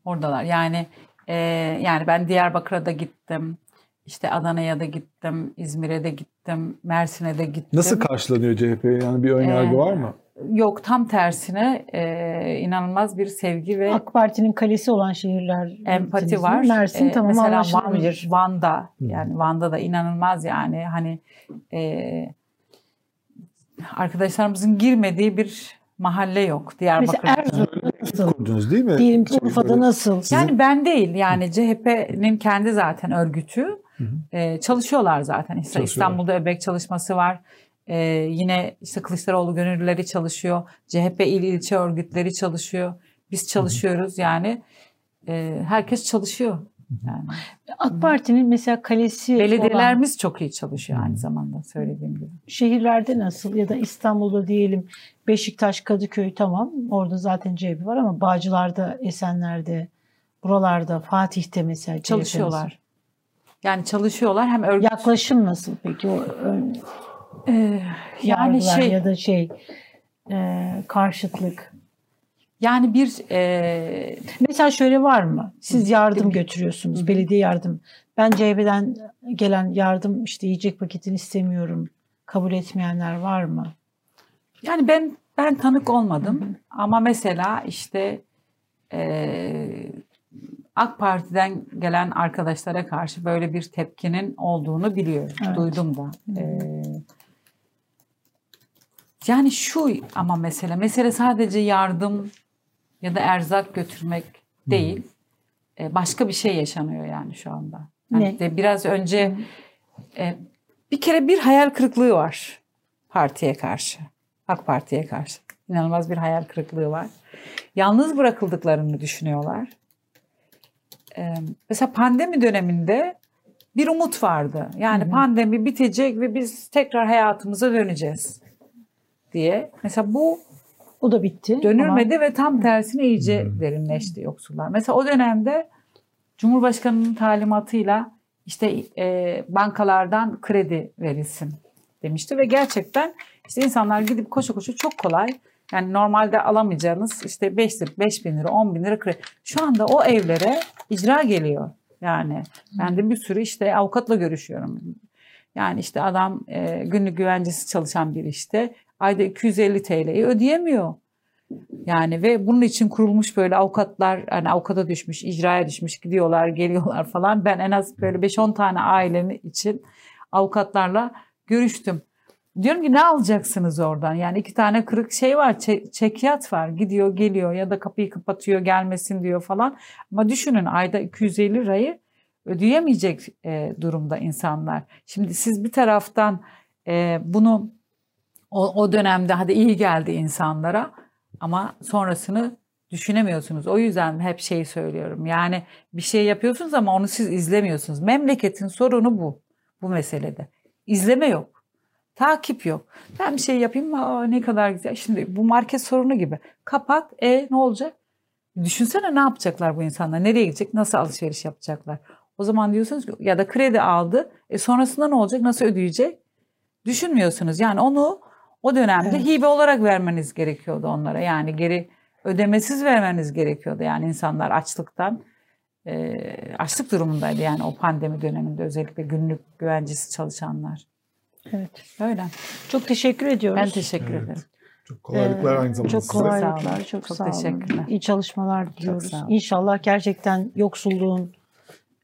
Oradalar. Yani e, yani ben Diyarbakır'a da gittim. İşte Adana'ya da gittim, İzmir'e de gittim, Mersin'e de gittim. Nasıl karşılanıyor CHP? Yani bir ön yargı Ee, var mı? Yok tam tersine e, inanılmaz bir sevgi ve AK Parti'nin kalesi olan şehirler empati var. Mersin Ee, tamam mesela Van. Van'da yani Van'da da inanılmaz yani hani e, arkadaşlarımızın girmediği bir mahalle yok Mesela Diyarbakır'da. Erzurum'da nasıl? Kurdunuz değil mi? Diyelim ki Urfa'da nasıl? Yani ben değil yani CHP'nin kendi zaten örgütü Hı hı. e, çalışıyorlar zaten. İşte Çalışıyorlar. İstanbul'da öbek çalışması var. E, yine işte Kılıçdaroğlu gönüllüleri çalışıyor. CHP il ilçe örgütleri çalışıyor. Biz çalışıyoruz yani. E, herkes çalışıyor. Yani. AK Parti'nin mesela kalesi olan Belediyelerimiz çok iyi çalışıyor aynı zamanda söylediğim gibi. şehirlerde nasıl ya da İstanbul'da diyelim Beşiktaş, Kadıköy tamam orada zaten CHP var ama Bağcılar'da, Esenler'de, buralarda, Fatih'te mesela Çalışıyorlar. Yani çalışıyorlar hem örgüt Yaklaşım nasıl peki o ön, e, yani şey ya da şey e, karşıtlık? yani bir e, Mesela şöyle var mı? Siz yardım götürüyorsunuz, belediye yardım. Ben CHP'den gelen yardım işte yiyecek paketini istemiyorum. Kabul etmeyenler var mı? Yani ben ben tanık olmadım ama mesela işte eee, AK Parti'den gelen arkadaşlara karşı böyle bir tepkinin olduğunu biliyorum. Evet. Duydum da. Eee, yani şu ama mesele, mesele sadece yardım ya da erzak götürmek değil. E, başka bir şey yaşanıyor yani şu anda. Yani Ne? de biraz önce e, bir kere bir hayal kırıklığı var partiye karşı. AK Parti'ye karşı. İnanılmaz bir hayal kırıklığı var. Yalnız bırakıldıklarını düşünüyorlar. Ee, mesela pandemi döneminde bir umut vardı. Yani Hı hı. pandemi bitecek ve biz tekrar hayatımıza döneceğiz diye. Mesela bu O da bitti. dönülmedi ve tam tersine iyice derinleşti yoksullar. Mesela o dönemde Cumhurbaşkanı'nın talimatıyla işte e, bankalardan kredi verilsin demişti ve gerçekten işte insanlar gidip koşu koşu çok kolay yani normalde alamayacağınız işte 5 lira, 5 bin lira, 10 bin lira kredi. Şu anda o evlere icra geliyor. Yani ben de bir sürü işte avukatla görüşüyorum. Yani işte adam e, günlük güvencesi çalışan bir işte ayda 250 TL'yi ödeyemiyor. Yani ve bunun için kurulmuş böyle avukatlar hani avukata düşmüş, icraya düşmüş gidiyorlar, geliyorlar falan. Ben en az böyle 5-10 tane ailenin için avukatlarla görüştüm. Diyorum ki ne alacaksınız oradan? Yani iki tane kırık şey var, çe- çekyat var. Gidiyor, geliyor ya da kapıyı kapatıyor, gelmesin diyor falan. Ama düşünün ayda 250 lirayı ödeyemeyecek e, durumda insanlar. Şimdi siz bir taraftan e, bunu o, o dönemde hadi iyi geldi insanlara ama sonrasını düşünemiyorsunuz. O yüzden hep şey söylüyorum. Yani bir şey yapıyorsunuz ama onu siz izlemiyorsunuz. Memleketin sorunu bu. Bu meselede. İzleme yok. Takip yok. Ben bir şey yapayım aa, ne kadar güzel. Şimdi bu market sorunu gibi. Kapat. E ne olacak? Düşünsene ne yapacaklar bu insanlar? Nereye gidecek? Nasıl alışveriş yapacaklar? O zaman diyorsunuz ki ya da kredi aldı. E sonrasında ne olacak? Nasıl ödeyecek? Düşünmüyorsunuz. Yani onu o dönemde Evet. hibe olarak vermeniz gerekiyordu onlara. Yani geri ödemesiz vermeniz gerekiyordu. Yani insanlar açlıktan e, açlık durumundaydı yani o pandemi döneminde özellikle günlük güvencesi çalışanlar. Evet. Öyle. Çok teşekkür ediyoruz. Ben teşekkür Evet. ederim. Çok kolaylıklar Ee, aynı zamanda Çok size. kolaylıklar. Sağ olun. Çok, Çok sağ olun. teşekkürler. İyi çalışmalar diliyoruz. olun. İnşallah gerçekten yoksulluğun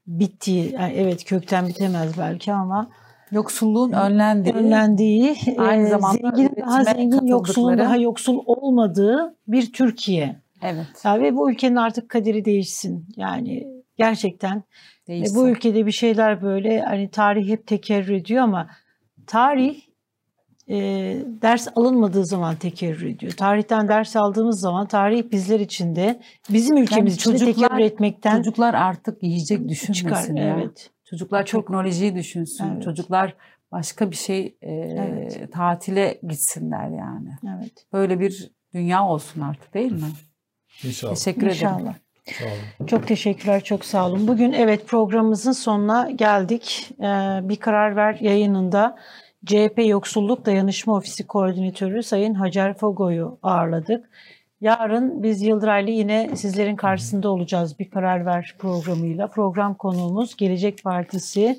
bittiği, yani evet kökten bitemez belki ama Yoksulluğun önlendiği, önlendiği, Aynı e, zamanda zenginin daha zengin, yoksulun daha yoksul olmadığı bir Türkiye. evet, Ya ve bu ülkenin artık kaderi değişsin. Yani gerçekten değişsin. bu ülkede bir şeyler böyle hani tarih hep tekerrür ediyor ama tarih e, ders alınmadığı zaman tekerrür ediyor. Tarihten ders aldığımız zaman tarih bizler için de bizim ülkemiz için de çocuklar- tekerrür etmekten Çocuklar artık yiyecek düşünmesin çıkar. ya. Evet. Çocuklar Çok- teknolojiyi düşünsün. Evet. Çocuklar başka bir şey e, Evet. tatile gitsinler yani. Evet. Böyle bir dünya olsun artık değil mi? İnşallah. Teşekkür ederim. İnşallah. Sağ olun. Çok teşekkürler, çok sağ olun. Bugün evet programımızın sonuna geldik. Ee, bir karar ver yayınında CHP Yoksulluk Dayanışma Ofisi Koordinatörü Sayın Hacer Fogo'yu ağırladık. Yarın biz Yıldıray'la yine sizlerin karşısında olacağız bir karar ver programıyla. Program konuğumuz Gelecek Partisi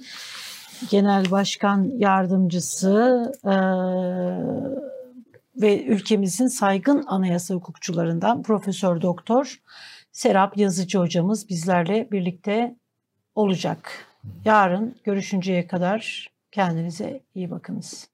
Genel Başkan Yardımcısı e, ve ülkemizin saygın anayasa hukukçularından Profesör Doktor Serap Yazıcı hocamız bizlerle birlikte olacak. Yarın görüşünceye kadar kendinize iyi bakınız.